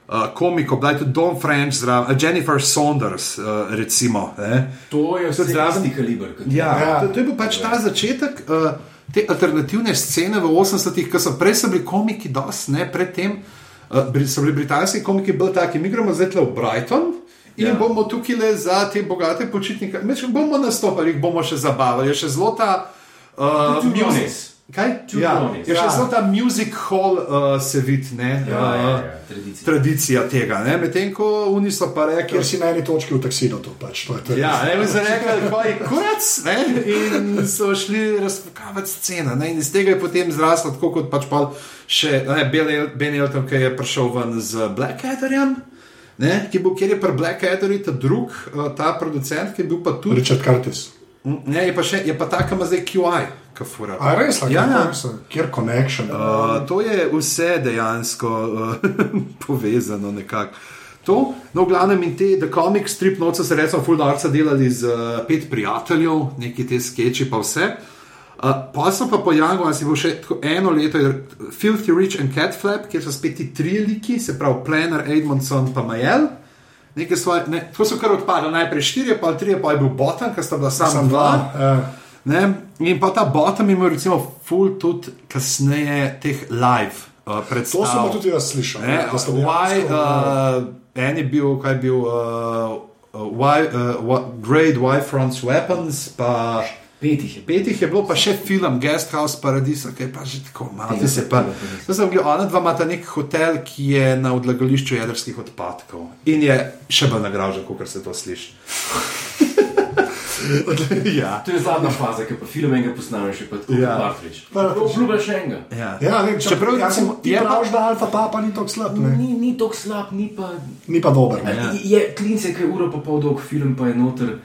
Uh, komiko, bila je tudi Don French, zraven, uh, Jennifer Saunders, uh, recimo. Ne. To je vse zraven- kaliber. Ja, Ja. ja. To, to je bil pač ta začetek uh, te alternativne scene v 80-ih, ki so prej so bili komiki, dosti, ne predtem. Uh, bri- so bili britanski komiki bolj taki, mi gremo zdaj v Brighton. In Ja. bomo tukaj le za te bogate počitnike, bomo nastopali, jih bomo še zabavali. Je še zelo ta. Uh, Brownies. Kaj? Two Ja, Brownies. je še Ja. zelo ta music hall uh, se vidi, ne? Ja, ja, uh, ja, tradicija. Tradicija tega, ne? medtem ko oni so pa rekli, Ker si na eni točki v taksidu, to pač. To to. Ja, ne bi se rekel, da je kurac, ne? in so šli razpokavati scena. Ne? In iz tega je potem zraslo, tako kot pač pa še Ben Elton, ki je prišel ven z Blackadderjem. Ne, ki bil, kjer je pri Blackadderju ta drug, uh, ta producent, ki je bil pa tudi. Richard Curtis. Ne, je pa, še, je pa ta, ki ima zdaj QI, kafura. A res, Ja, ja. kjer connection. Uh, to je vse dejansko uh, [laughs] povezano nekako. To, no, v glavnem in te, The Comic Strip, noč se recimo Fuldarca delali z uh, pet prijateljev, neki te sketchi pa vse. Uh, pa so pa pojavili, si bo še eno leto, Filthy Rich and Cat Flap, kjer so spet ti tri liki, se pravi Planner, Edmondson pa Majel. Svoje, ne, tako so kar odpadli, najprej štiri, pa tri, pa je bil Botan, ki sta bila samo Sam dva. dva. Ja. Ne? In pa ta bottom ima recimo full tudi kasneje teh live uh, predstav. To sem tudi jaz slišal. Ne, da sta why, uh, en je bil, kaj je bil, uh, uh, why, uh, what, Grade Why Fronts Weapons, pa Petih je. petih je bilo pa še film Guest House Paradisa, ki je pa že tako malo. To sem gledal, ona dva imata nek hotel, ki je na odlagališču jedrskih odpadkov in je še bolj nagražen, kot se to sliši. [laughs] ja. To je zadnja faza, ki pa film enega posnameš, pa tako Ja. Partridge. Obljublja še enega. Ja. Ja, ne, če Čeprav prav, recimo, ti je pa- praviš, da Alfa Papa ni tako slab, ne? Ni, ni tako slab, ni pa. ni pa dober. Ne? Ja. Je klince, ki je uro pa pol dolg film, pa je noter.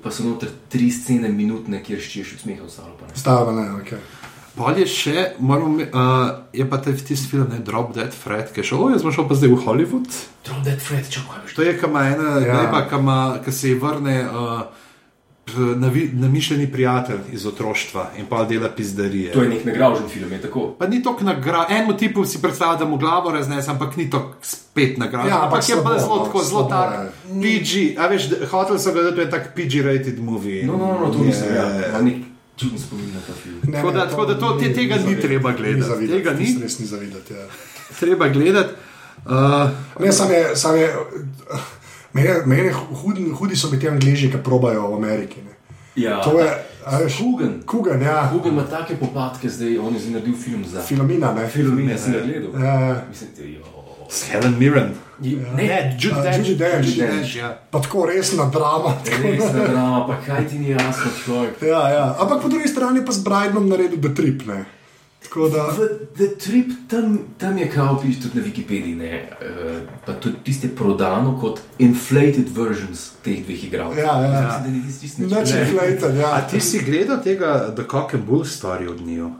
Pa so noter tri scene minutne, kjer ščiješ od smeha v salo. pa ne. Stava, ne, ok. Pol je še, moram, uh, je pa ta tisti film, ne, Drop Dead Fred, ki je šel, jaz sem šel pa zdaj v Hollywood. Drop Dead Fred, čakaj, veš. To je, ki ima ena, Ja. ja. pa, ki, ima, ki se ji vrne uh, namišljeni prijatelj iz otroštva in pa dela pizdarije. To je nek nagražen film, je tako. Pa ni to nagrada, enemu tipu si predstavlja, da mu glavo raznese, ampak ni to spet nagrada. Ja, ampak je pa slabo, zelo no, tako, zelo tak je. PG. A veš, hotel ga, da to je tak PG-rated movie. No, no, no, to nisem. Je- Ja, nek čuden spomin na ta film. Ne, Tako da- tako da to- te- tega ni zavidati. treba gledati. zavidati, Tega ni. Res ni zavidati. Ja. Treba gledati. Uh, Ne, sam je, sam je, meni, je- meni je hudi, hudi so mi ti angliži, ki probajo v Ameriki. Ne. Ja, To je, Hugen. Kugan, ja, Hugen ima take popadke, zdaj on je naredil film za Filomina, ne. film, ne sem ga gledal. Ja, ja. Mislim, da jo. s Helen Mirren. Ne, Judy Dench. Judi Dench. Judi Dench, ja. Pa tako resna drama. resna drama, pa kaj ti ni jasno, človek. Ja, ja. Ampak po drugi strani pa z Bridenom naredil The Trip. Ne. Tako da, V The Trip tam, tam je kao piš tudi na Wikipediji, ne, uh, pa tudi tiste prodano kot inflated versions teh dveh igralcev. Ja, ja. Mislim, da ni tisti tisti nič. Inflated, ja. A ti si gledal tega The Cock and Bull story od njiju?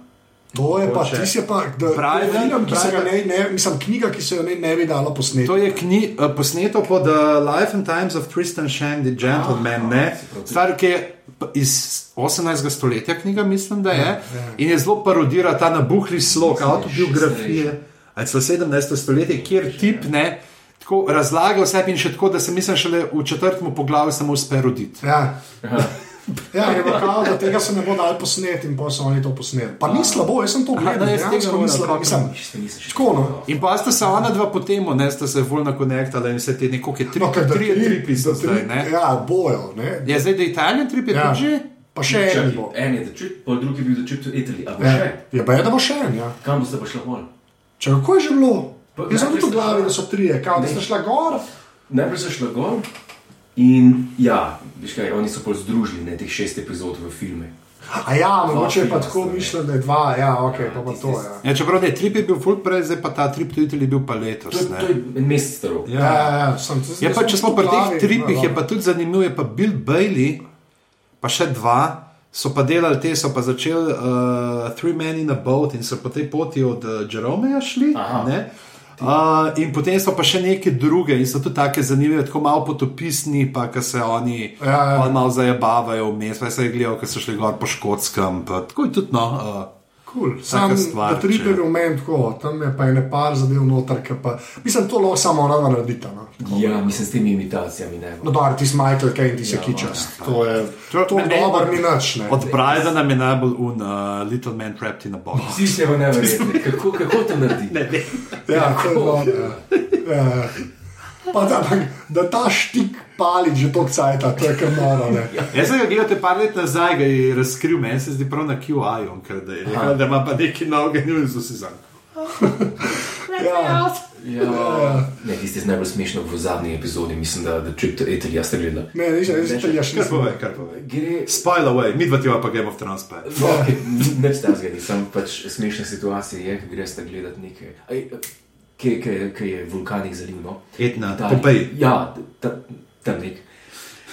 To je pa, Mogoče. ti si pa, da, Bride, film, ki se ga ne, ne, mislim, knjiga, ki se jo ne, ne bi dalo posneti. To je kni, uh, posneto po The Life and Times of Tristan Shandy, Gentleman, Aha, ne? pravi. Stvar, ki je iz 18. stoletja, knjiga, mislim, da je. ja. In je zelo parodira ta nabuhli slog, Mislim, da je autobiografije. še Ali celo 17. stoletje, kjer tip ne. Tako razlaga vse in še tako, da se mislim, šele v četrtem poglavju samo uspe roditi. Ja. Ja, je bilo kao, da tega se ne bo dal posneti in pa so oni to posneli. Pa ni slabo, jaz sem to gledal, da, jaz tega dejansko ni moram, slabo. kako Mislim, Čisto nisem še Tako, no. In pa sta se ona dva potem, ne, sta se bolj nakonektala in vse te neko, ki je tri, No, da tri, tri, tri, da zdaj, ne. Ja, bojo, ne. Je zdaj, da je Italijan trip je Ja. že? Pa še en bo. En je Trip, pol drugi je bil to Italy. A bo Ja, še? je pa je, da bo še en, ja. Kam boste pa šla pol? Če kako je že bilo? Pa- Jaz sem tudi v glavi, da so trije, Ne. sta šla gor. najprej so šli gor in ja, veš kaj, oni so pol združili ne, teh šest epizod v filme. A ja, mogoče je pa tako mišljeno, da je dva, ja, ok, pa pa tisti- to. Ja. Ja, čeprav ne, trip je bil full prej, zdaj pa ta trip tudi je bil pa To letos. je, ne. to je en mesec star. Ja, ja, ja, sem, Je pa, če smo pri teh tripih, je pa tudi zanimivo, je pa Bill Bailey, pa še dva. So pa delali te, so pa začeli uh, Three Men in a Boat in so po tej poti od uh, Jeromeja šli. Aha. ne. Uh, in potem so pa še neke druge in so tudi tako zanimive, tako malo potopisni, pa ki se oni Ja, ja. malo zajabavajo vmes, pa se je gledal, ker so šli gor po škotskem. Pa, tako je tudi no. Uh, Cool. Sam stvar, na tripe če- je bil meni tako, tam je pa ene par zadev noter, ki pa, mislim, to lahko samo ona naredita. No, Ja, mislim, s temi imitacijami ne. no dobro, ti si Michael Caine, ti si Ja, kičast. To je, To- to dobro ni nič, ne. od Bryda nam je najbolj un uh, Little Man Trapped in a Box. Vsi ste v neverjetni. Kako, kako to naredi? Ne, ne. Ja, to je dobro. Ja. Ja. Pa da, da ta štik pali že toliko cajta, to je kar noro. ne. Jaz sem ga gledal te par let nazaj, ga je razkril, meni se zdi prav na QI-ju, ker da, je rekel, da ima pa neki noge, in so si zanj. Ja. Ja, ne, tiste z najbolj smešno v zadnji epizodi, mislim, da, da Trip to Italy ste gledali. Ne, nisem, nisem, nisem, jaz Kar nisem. povej, kar povej. Gre, Spoil away, mi dva ti pa Game of Thrones pa. No, okay, ne stazgani, samo pač smešna situacija je, ko greš gledati nekaj. Aj, Kaj, kaj, kaj je vulkanik zaliv? No? Etna, Italiji. Pompeji. Ja, ta, tam nek.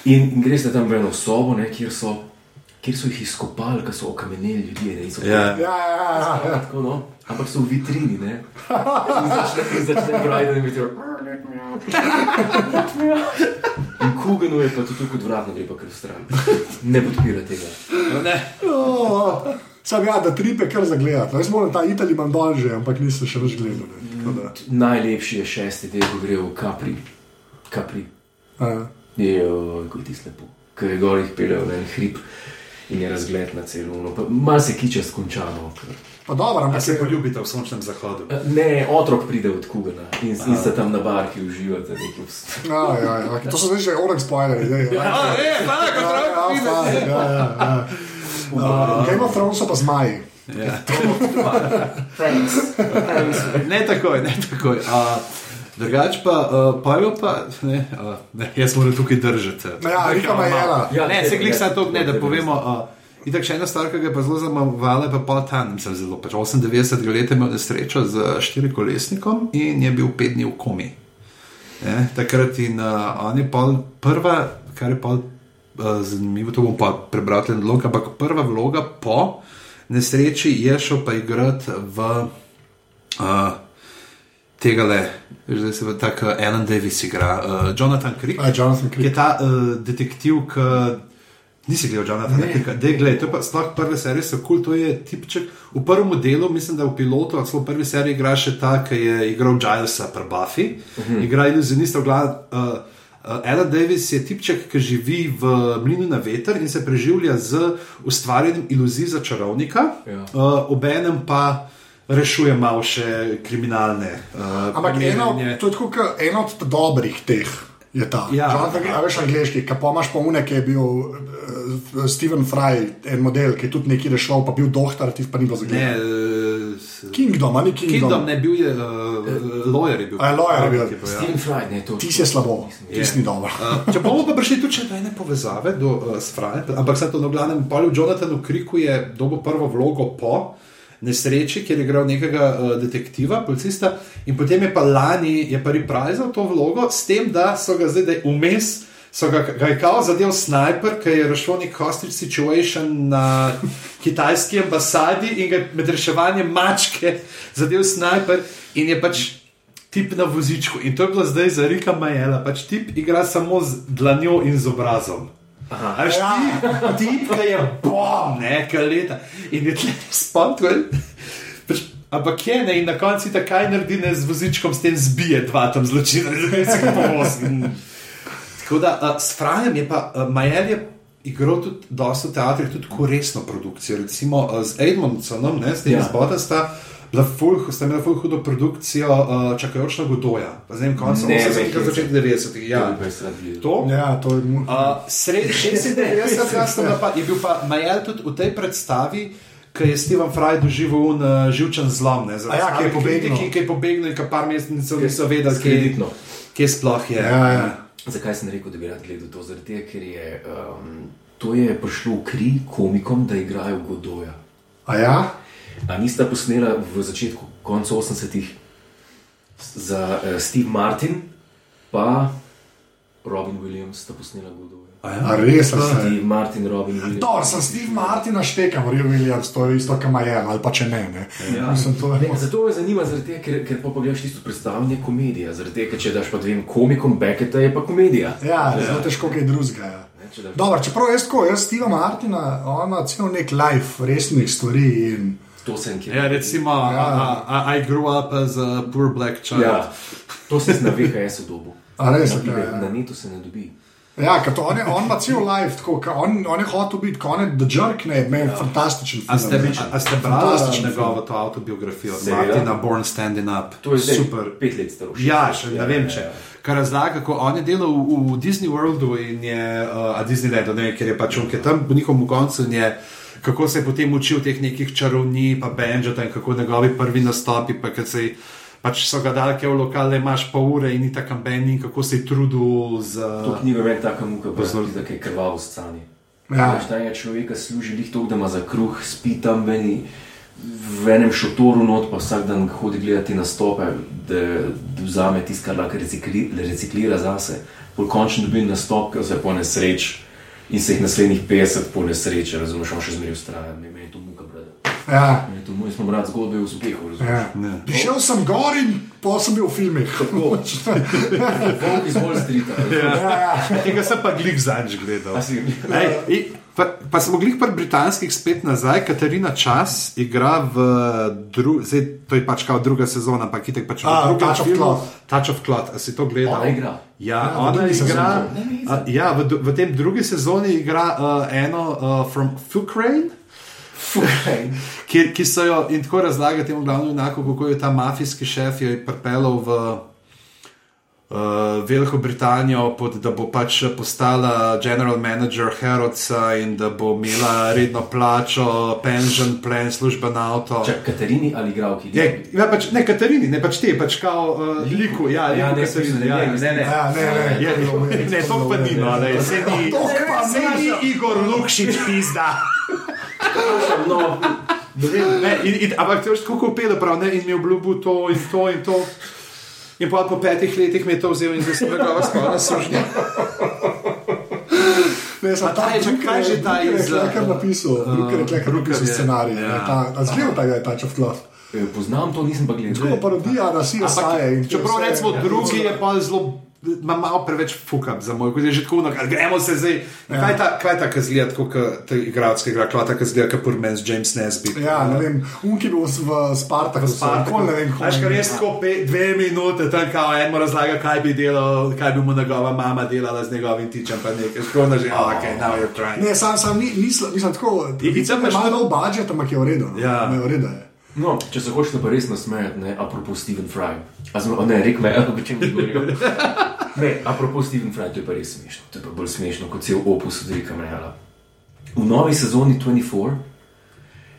In, in greš tam v eno sobo, ne, kjer, so, kjer so jih izkopali, ker so okameneli ljudje. Ne, so Ja. Ja, ja, ja. Tako, no? Ampak so v vitrini, ne? In začne, začne Brian biti. In Kuganu je pa to tako odvratno, gre pa kar stran. Ne podpira tega. No, ne. Sam ja, da tripe kar zagledati. No, Jaz moram ta Italij imam dol že, ampak nisem še več gledal. ne. Da, Najlepši je šesti del, ko gre v Capri. Capri. ja. Je, ko je ti slepo. Ker je gor jih peljejo na en hrib in je razgled na celo. No, Mal se kiče skončano. ker- Pa dobro, A ampak se se poljubite v sončnem zahodu. Ne, otrok pride od Kugana in, in sta tam na barki uživate neki vst. Ja, ja, ja. okay. To so zdaj že orang spoilerji. zdaj, Ja, A, je, hvala, ja, ja, fajn, ja, ja, ja. Uh, Game of Thrones so pa zmaji. Ja. [laughs] Thanks. Thanks. Ne takoj, ne takoj. A, Drugač pa, uh, pajo pa, ne, uh, ne, jaz moram tukaj držati. Ja, Rika Majela. Ja, ne, se glih samo to, ne, da povemo. Uh, Itak še ena stvar, ki ga je pa zelo zabavala, je pa pol tam, sem zelo, pač 98 let imel nesrečo z štirikolesnikom in je bil pet dni v komi. Ne, takrat in uh, on je pol prva, kar je pol uh, zanimivo, to bom pa prebral ten vlog, ampak prva vloga po nesreči je šel pa igrati v uh, tega le, zdaj se pa tako Alan Davis igra, uh, Jonathan Crick. A, Jonathan Ki je Crick. ta uh, detektiv, ki nisi gledal Jonathana Cricka. Dej, gled, to je pa sploh prve serije, so kul, cool, to je tipček. V prvem delu, mislim, da v pilotu, a celo v prvi seriji igra še ta, ki je igral Gilesa pri Buffy, uh -huh. igra iluzionista v glavu. Uh, Uh, Alan Davis je tipček, ki živi v mlinu na veter in se preživlja z ustvarjanjem iluzij za čarovnika, Ja. uh, obenem pa rešuje malo še kriminalne. Uh, Ampak eno, to je tako, eno od dobrih teh. Je ta. Ja. Jonathan Crick, a veš angliški, ki pa imaš pa une, ki je bil uh, Steven Fry, en model, ki je tudi neki rešil, pa bil doktor, ti pa ni bilo Ne, uh, Kingdom, ali Kingdom. Kingdom ne bil je, uh, lawyer je bil. A, lawyer je bil. Ja. Steven Fry, ne, to. Ti si je slabo, ti si dobro. Uh, če bomo pa prišli tudi do ene povezave do, uh, s Frajem, ampak se to na glavnem polju Jonathanu Kriku je dobil prvo vlogo po nesreči, kjer je igral nekega uh, detektiva, policista, in potem je pa lani je pa reprizal to vlogo s tem, da so ga zdaj da je vmes. So ga, ga je kao zadev sniper, ki je rešil nek hostage situation na kitajski ambasadi in ga je med reševanjem mačke zadev sniper in je pač tip na vozičku. In to je bilo zdaj za Rika Majela, pač tip igra samo z dlanjo in z obrazom. A veš, Ja. tip, tip, ki je bom, nekaj leta. In je tle [laughs] spontvel. Pač, ampak je ne, in na koncu ta kaj naredi, ne z vozičkom, s tem zbije dva tam zločina, zdaj se ga povozi. Tako da uh, s Frajem je pa uh, Majel je igral tudi dosta v teatrih, tudi ko resno produkcijo. Recimo uh, z Edmondsonom, ne, s tem Ja. zbota sta. Bila ful, sta imela ful hudo produkcijo uh, čakajoča Godoja, pa zdaj konec Ne, 80-ih, vem, začetek 90-ih. Ja, To. Ja, to je mu. Uh, Sredi 96. leta je bil pa Majel tudi v tej predstavi, ki je Steven Fry doživel un uh, živčen zlom. Ne, ja, ki je pobegnil. Ki, ki je pobegnil in ki par mesecev niso vedeli, kje, Kreditno. kje sploh je. Ja, ja. Zakaj sem rekel, da bi rad gledal to? Zaradi tega, ker je um, to je prišlo v kri komikom, da igrajo Godoja. A ja? A nista posnela v začetku, koncu 80-ih, za uh, Steve Martin, pa Robin Williams sta posnela Godoja. A res sem se. Steve Martin, Robin Williams. Dobro, sem Steve Martina štekal, Mario Williams, to je isto, kam je, ali pa če ne. ne. Ja. Mislim, to je. Ne, zato me zanima, tega, ker, ker pa pogledaš tisto predstavljanje komedije. Tega, ker če daš pa dvem komikom Becketa, je pa komedija. Ja, zelo težko kaj drugega. Ja. Ne, če daš- Dobro, čeprav jaz tako, jaz Steva Martina, ona cel nek life resnih stvari in To sem kjer. Ja, recimo, Ja. ja. I, I grew up as a poor black child. Ja, to sem na VHS-u dobil. A res, na, okej, ja. na netu se ne dobi. Ja, to on, je, on ima cel life, tako, ka on, on je hotel biti, kot je The Jerk, ne, meni ja. fantastičen film. A ste, a, a ste brali njegovo to autobiografijo, Seveda. Martina Born Standing Up? To je super. pet let staro. Ja, še ne Ja, vem ja, če. ja. Kar razlaga, kako on je delal v, v Disney Worldu in je, uh, a Disneylandu, ne vem, ker je pač on, ker tam v njihovem koncu in je. Kako se je potem učil teh nekih čarovnij, pa Benjata in kako njegovi prvi nastopi, pa kad se je- pač so ga dalke v lokale, imaš pol ure in tako ben in kako se je trudil z. To knjigo je taka muka, brzo, da je krvavo stanje. Ja. Tega človeka služi lih to, da ima za kruh, spi tam v, eni, v enem šotoru not, pa vsak dan hodi gledati nastope, da, da vzame tisto, kar lahko recikli, reciklira zase. Pol končno dobi nastop, ki se po nesreč in se jih naslednjih 50 po nesreče, razumeš, on še zmeraj ustraja. Meni je to muka. Ja, je to moj, smo brat zgodbe o uspehu, razumeš. ja. Ne. Prišel sem gor in pa sem bil v filmih. Volk [laughs] iz Wall Streeta. ja, ja. Tega sem pa glik zanj gledal. Ej, pa, pa smo glih pri britanskih spet nazaj, Katarina Čas igra v drugi, zdaj to je pač kao druga sezona, ampak itek pač v A, drugem Touch of filmu. Cloth. Touch of Cloth, a si to gledal? Ona igra. Ja, Ja, v ona igra. sezoni. A, ja, v, v tem drugi sezoni igra uh, eno uh, from Ukraine. Ki, ki so jo in tako razlaga temu glavnemu junaku, kako je ta mafijski šef jo je pripeljal v uh, Veliko Britanijo, pod, da bo pač postala general manager Herodsa in da bo imela redno plačo, pension plan, služben avto. Čak, Katarini ali igravki? Je, ja, pač, ne Katarini, ne pač te, pač kao uh, liku, ja, Ja, liku ne, Katarini, smisel, ja, ne, ne, ne. Ja, ne, ne. Je, ne, to pa ni, no, ne, se ni, To pa se ni Igor Lukšič pizda. No, ne vem. Ne, in, in, ampak to je tako kot pelo, prav, ne, in mi je obljubil to in to in to. In pa po petih letih mi je to vzel in zdaj sem ga skoraj sužnja. Ne, sem A ta je- Drucker kaj že ta Drucker iz, je tlekar uh, napisal, Drucker je tlekar Drucker napisal je, scenarij. ja. ne, ta- Zgledal tega je Cloth. Eh, Poznam to, nisem pa gledal. Tako parodija na CSI. in to Čeprav recimo drugi je pa zelo. Ima malo preveč fuka za moj, kot je že tako, no, gremo se zdaj. Ja. Kaj je ta, kaj je ta kazlija, tako kot ta igralska igra, kaj je ta kazlija, kot Purmens, James Nesbitt. Ja, ne vem, unki bil v Spartaku, Spartaku. ne vem, Veš, kar res tako pe, dve minute, tam kao eno razlaga, kaj bi delal, kaj bi mu njegova mama delala z njegovim tičem, pa nekaj skromno že, oh, ok, now you're trying. Ne, sam, sam ni, nisem, nisem tako. Da imaš ima tudi- nov budžet, ampak je v redu. no. Ja. Ne, v redu je. No, če se hočete pa res nasmejati, ne, apropos Stephen Fry. A Zmo, ne, rek me, o čem bi govoril. Ne, apropos Stephen Fry, to je pa res smešno. To je pa bolj smešno kot cel opus od Rika Mrejala. V novi sezoni 24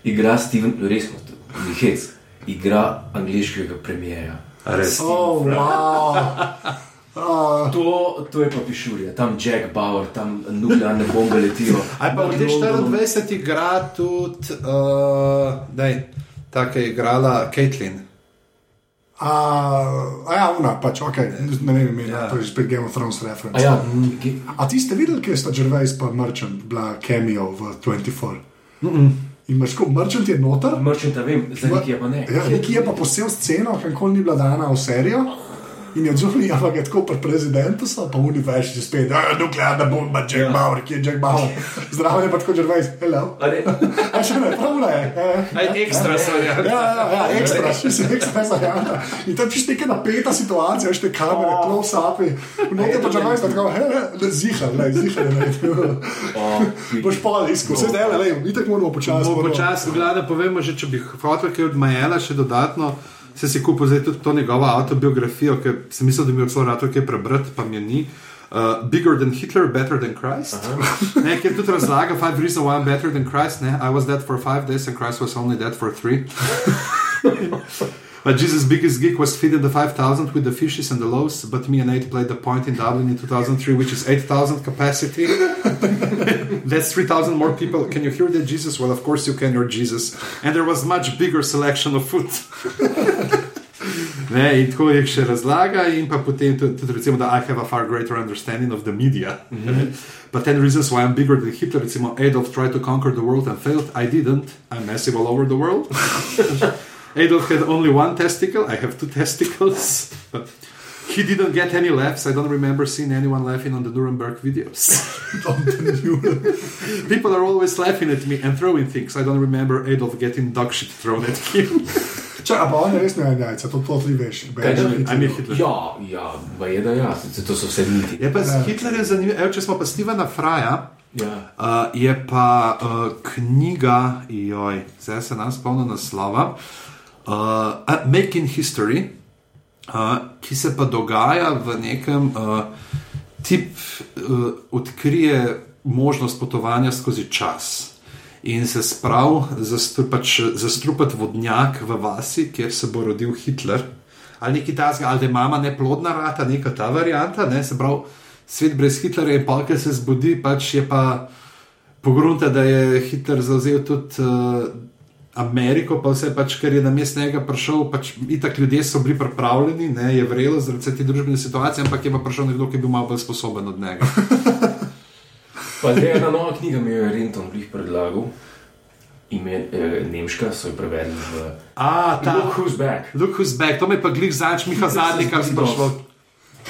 igra Steven, resno, ni hec, igra angliškega premijeja. Res. Oh, wow. Uh, [laughs] To, to je pa pišurja, tam Jack Bauer, tam nuklearne bombe letijo. Ali pa v Londonom. 24 igra tudi, uh, daj, tako je igrala Caitlin. A, a ja, una, pač, ok, ne vem, imena, Ja. ja. to je spet Game of Thrones reference. A ja, A ti ste videli, kje sta Gervais pa Merchant bila cameo v 24? Mm -mm. In imaš kot Merchant je noter. Merchanta vem, za neki je pa ne. Ja, neki je pa posel sceno, kako ni bila dana v serijo. In je odzvonil, ampak je tako pri prezidentu, so pa univerzi že spet, da je nuklearna bomba, Jack ja. Bauer, ki je Jack Bauer. [laughs] Zdravo je pa tako Gervais, hello. A ne? [laughs] A še ne, je. eh. Aj, ekstra so Ja, ja, ja, ekstra, [laughs] še se ekstra zajamta. In tam piš neka napeta situacija, veš te kamere, Oh. close-upi. V nekaj pa Gervais tako, he, zihar, ne, zihar je naredil. O, Boš pa iskal, vse zdaj, le, itak moramo počasi. Bo počasi, gledaj, povemo, že, če bi hotel kaj od Majela še dodatno. Se si kupil zdaj tudi to njegovo autobiografijo, ker sem mislil, da mi je celo rado kaj prebrati, pa mi je ni. Uh, bigger than Hitler, better than Christ. [laughs] ne, ker tudi razlaga Five Reasons Why I'm Better Than Christ. Ne? I was dead for five days and Christ was only dead for three. [laughs] But Jesus' biggest gig was feeding the 5,000 with the fishes and the loaves. But me and Nate played the point in Dublin in 2003, which is 8,000 capacity. [laughs] That's 3,000 more people. Can you hear that, Jesus? Well, of course you can, you're Jesus. And there was much bigger selection of food. Ne, in tako jih še razlaga, in pa potem tudi, tudi recimo, da I have a far greater understanding of the media. Mm -hmm. [laughs] But 10 reasons why I'm bigger than Hitler, recimo, Adolf tried to conquer the world and failed. I didn't. I'm massive all over the world. [laughs] Adolf had only one testicle. I have two testicles. [laughs] he didn't get any laughs. I don't remember seeing anyone laughing on the Nuremberg videos. [laughs] People are always laughing at me and throwing things. I don't remember Adolf getting dog shit thrown at him. Če pa on res ne jajca, to to ti veš. Kaj? Ja, ja, pa je da ja, se- to so vse niti. Je pa z Hitlerjem zanimivo, evo, če smo pa Stevena Fraja, Ja. uh, je pa uh, knjiga, joj, zdaj se nam spomnim naslova, uh, uh, Making History, ki se pa dogaja v nekem, uh, tip uh, odkrije možnost potovanja skozi čas. In se sprav zastru, pač, zastrupati vodnjak v vasi, kjer se bo rodil Hitler. Ali neki tasga, ali da je mama neplodna rata, neka ta varianta, ne, se pravi, svet brez Hitlerja in palke se zbudi, pač je pa pogrunta, da je Hitler zauzel tudi uh, Ameriko, pa vse pač, ker je na mest njega prišel, pač itak ljudje so bili pripravljeni, ne, je vrelo zaradi vse te družbene situacije, ampak je pa prišel nekdo, ki je bil malo bolj sposoben od njega. [laughs] Pa zdaj ena nova knjiga mi je Renton blih predlagal. Ime, eh, nemška so jo prevedli v A, ta. Look Who's Back. Look who's back, to me pa glih zadnjič, Miha zadnji, kar zbudi sprašval.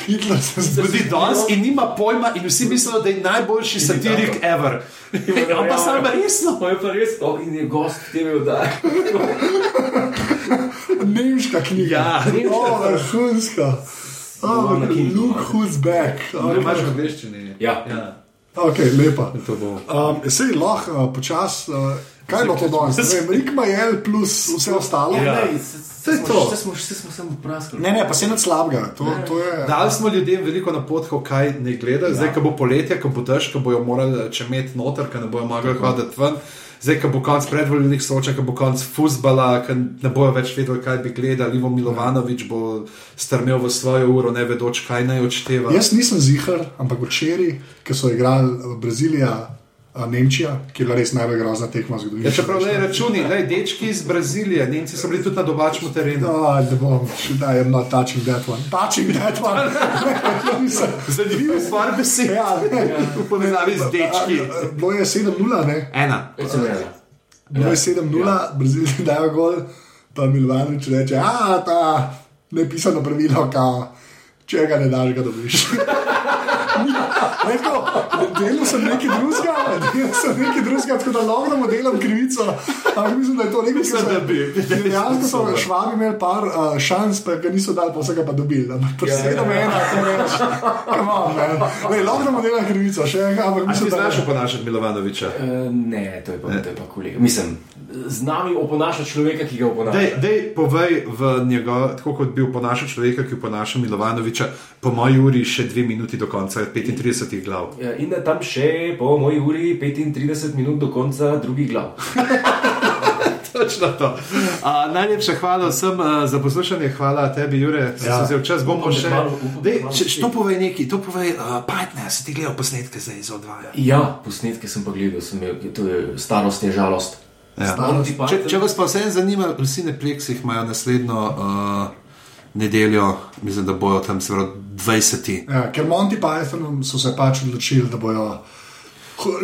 Hitler se zbudi. Danes in nima pojma, in vsi mislijo, da je najboljši satirik ever. Ampak sam resno. To je pa res, oh, in je gost v TV oddaji. [laughs] Nemška knjiga. Ja, O, vrhunska. Oh, na Kindlu, look who's back. ne imaš v angleščini. Ja. ja. Ok, lepa. To bo. Um, Sej lahko uh, počasi. Uh, kaj je bilo to danes? Ne vem, Rik Majel plus vse ostalo. Ja. Ne, To je to. Vse smo, vse smo samo praskali. Ne, ne, pa se nič slabega. To, to je. Dali smo ljudem veliko napotkov, kaj ne gledajo, zdaj, ko bo poletje, ko bo težko, ko bojo morali čemeti noter, ko ne bojo mogli hoditi ven. Zdaj, ko bo konc predvoljenih soočen, ko bo konc futbola, ko ne bojo več vedeli, kaj bi gledali. Ivo Milovanovič bo strmel v svojo uro, ne vedoč, kaj naj odšteva. Jaz nisem zihar, ampak včeraj, ki so igrali v Brazilija, Nemčija, ki je bila res najbolj grozna tekma v zgodovini. Ja, čeprav ne računi, ne, dečki iz Brazilije, Nemci so bili tudi na domačem terenu. No, ne bom, da je not touching that one. Touching that one. [laughs] Ne. Zanimivo stvar besed. Ja, ne. V povezavi z dečki. Bilo je 7-0, ne? Ena. Recimo, ja. Bilo je 7-0, Brazilci dajo gol, pa Milovanovič reče, a ta nepisano pravilo, kao, če ga ne daš, ga dobiš. [laughs] Rekel, delal sem nekaj drugega, delal sem nekaj drugega, tako da lahko mu delam krivico. Ampak mislim, da je to nekaj, da bi. Dejansko so švabi imeli par uh, šans, pa ga niso dali, pa vsega pa dobili. Ampak pri Ja, ja, sedem ja. ena, to veš. Come on, man. Lej, Lahko mu delam krivico, še enkrat, ampak mislim, da znaš oponašati Milovanoviča? Uh, ne, to je, pa, to je pa kolega. Mislim, z nami oponaša človeka, ki ga oponaša. Dej, dej povej v njegov, tako kot bi oponašal človeka, ki oponaša Milovanoviča, po moji uri še dve minuti do konca 35 glav. Ja, In da tam še po moji uri 35 minut do konca drugih glav. [laughs] Točno to. A, najlepša hvala vsem uh, za poslušanje, hvala tebi, Jure, da Ja. si vzel čas. Bomo še. malo če, to povej neki, to povej, uh, partner, si ti gledal posnetke zdaj iz odvaja. Ja, posnetke sem pa gledal, sem imel, to je starost, je žalost. Ja. Monty Če, če vas pa vse zanima, vsi Netflixih imajo naslednjo uh, nedeljo, mislim, da bojo tam se pravi 20. Ja, ker Monty Pythonom so se pač odločili, da bojo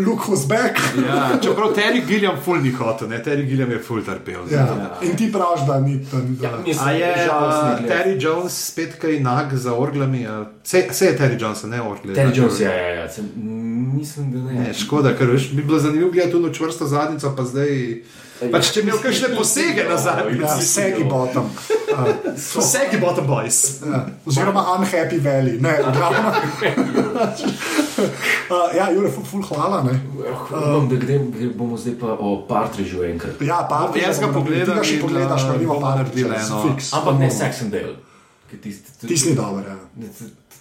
Luke who's back. Ja, [laughs] čeprav Terry Gilliam ful ni hotel, ne? Terry Gilliam je ful trpel. Ja. In ti praviš, da ni tam. Da... Ja, mislim, A je uh. Terry Jones spet kaj nag za orglami? Uh, se, se je Terry Jones, ne orgle. Terry Jones, ja, ja, ja. Sem, mislim, da ne. Ne, škoda, ker veš, bi bilo zanimivo gledati tu čvrsto zadnico, pa zdaj. Pač če imel kakšne posege na Ja, zadnjici. Segi bottom. Uh, Vsegi bottom boys. ja. Oziroma Unhappy Valley. Ne, [laughs] ravno. uh, [laughs] ja, Jure, ful, ful hvala. Ne. Upam, da grem, bomo zdaj pa o Partridžu enkrat. Ja, pa Jaz ga pogledam Ti ga še in, pogledaš, uh, pa nima bomo pa naredili eno- Ampak ne Saxondale. Tisti ni dober. Ja.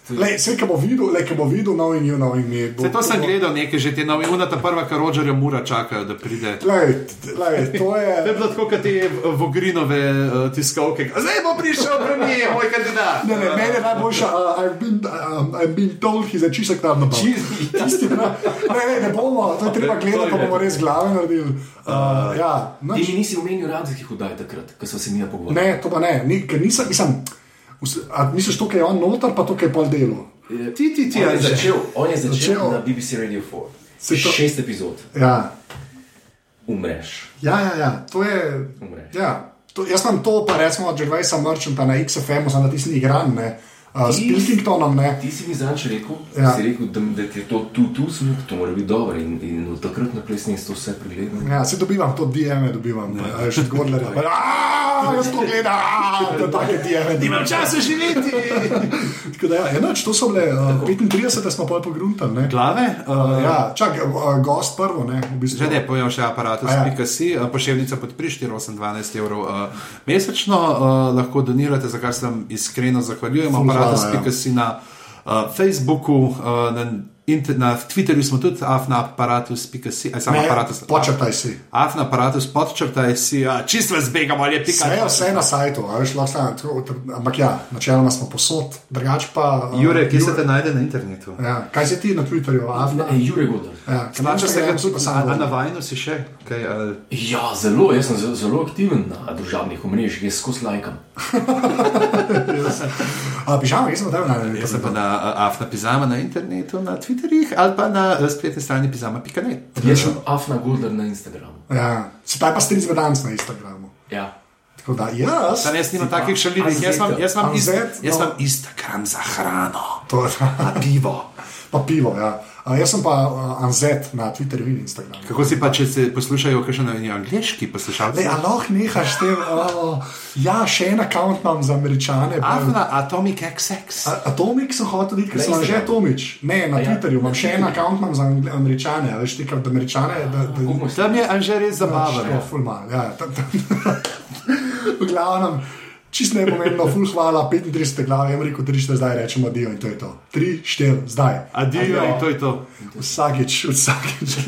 Vse, ki bo videl, le, ki bo videl, novi in novi mi. Se to sem gledal, nekaj že te nove, una ta prva, kar Rogerja mura čakajo, da pride. Lej, lej, to je. To je bilo tako, kot te Vogrinove uh, tiskovke. Zdaj bo prišel premijer, moj kandidat. Ne, ne, meni je najboljša. Uh, I've, been, uh, I've been told, he's a čisek tam na bal. Tisti, ne, ne, ne bomo, to je treba gledati, pa bomo res glave naredili. Uh, ja, Ti nisi omenil radijskih oddaj takrat, ko smo se mi pogovarjali. Ne, to pa ne, ni, ker nisem, mislim, a misliš, to, kar je on noter, pa to, kar je pol delo. Ti, ti, ti, On je začel, on je začel, Začel. na BBC Radio 4. Se to- Šest epizod, Ja, umreš. ja, ja, ja to je. Umreš. Ja, to, jaz sem to, pa recimo od Jervisa Merchanta na XFM-u, sem na tisti igran, ne, uh, s Ti- Pilkingtonom, ne. Ti si mi zanč rekel, Ja. si rekel da, da ti je to tu, tu smuk, to mora biti dobro. In, in od takrat naprej sem to vse pregledal. Ja, se dobivam to DM-e, dobivam, ja. še odgodlerja. [laughs] Jaz to gledam, je take DM-e. Nimam časa živeti. Tako da, ja, enač, to so bile uh, 35, smo pa pogruntali, ne. Glave? Uh, Ja, čak, uh, gost prvo, ne, v bistvu. Že ne, povem še aparatus, ja. pika si, uh, pošiljnica podpri 4,12 evrov uh, mesečno, uh, lahko donirate, za kar se vam iskreno zahvaljujem. Aparatus, ja. pika si na uh, Facebooku, uh, na, na Twitterju smo tudi, afna aparatus, pika si, aj samo aparatus. počrtaj si. Afna aparatus, podčrtaj si, čisto vas begamo, ali je pika. Vse je vse na sajtu, a veš, lahko stane, tako, tako, ampak ja, načeloma smo posod, drugač pa. uh, Jure, kje se te najde na internetu? Ja, kaj si ti na Twitterju, Avna? E, Jure Godar. Ja, Splača se ga tudi, a, a na vajnu si še? Kaj, uh, Ja, zelo, jaz sem zelo, zelo aktiven na družabnih omrežjih, jaz skozi lajkam. [laughs] A, pižama, jaz sem tam na Jaz sem pa na Afna Pizama na internetu, na Twitterjih ali pa na uh, spletni strani pizama.net. Jaz sem Afna Godar na Instagramu. Ja, se pa stric vedanc na Instagramu. Ja. Tako da, jaz. Sam jaz nimam pa takih šalivih, jaz imam, jaz imam, Anzet, jaz no. imam Instagram za hrano, To, a pivo. pa pivo, ja. A, jaz sem pa uh, Anzet na Twitterju in Instagramu. Kako si pa, če se poslušajo, kakšen je angliški poslušalci? Le, a lahko nehaš s tem? Oh, ja, še en račun imam za američane. Afna Atomic XX. A- Atomik sem hotel videti, ker Na sem že? Atomič. Ne, na ja. Twitterju imam še en račun imam za američane, veš ti, da američane. Da, da, smo Tam je Anže res Ja, zabaven. ful mal, ja. ta- ta- [laughs] V glavnem, čist ne pomembno, ful hvala, 35 glav, jim rekel, 3 zdaj rečemo adijo in to je to. 3, 4, zdaj. Adijo in to je to. Vsakič, vsakič.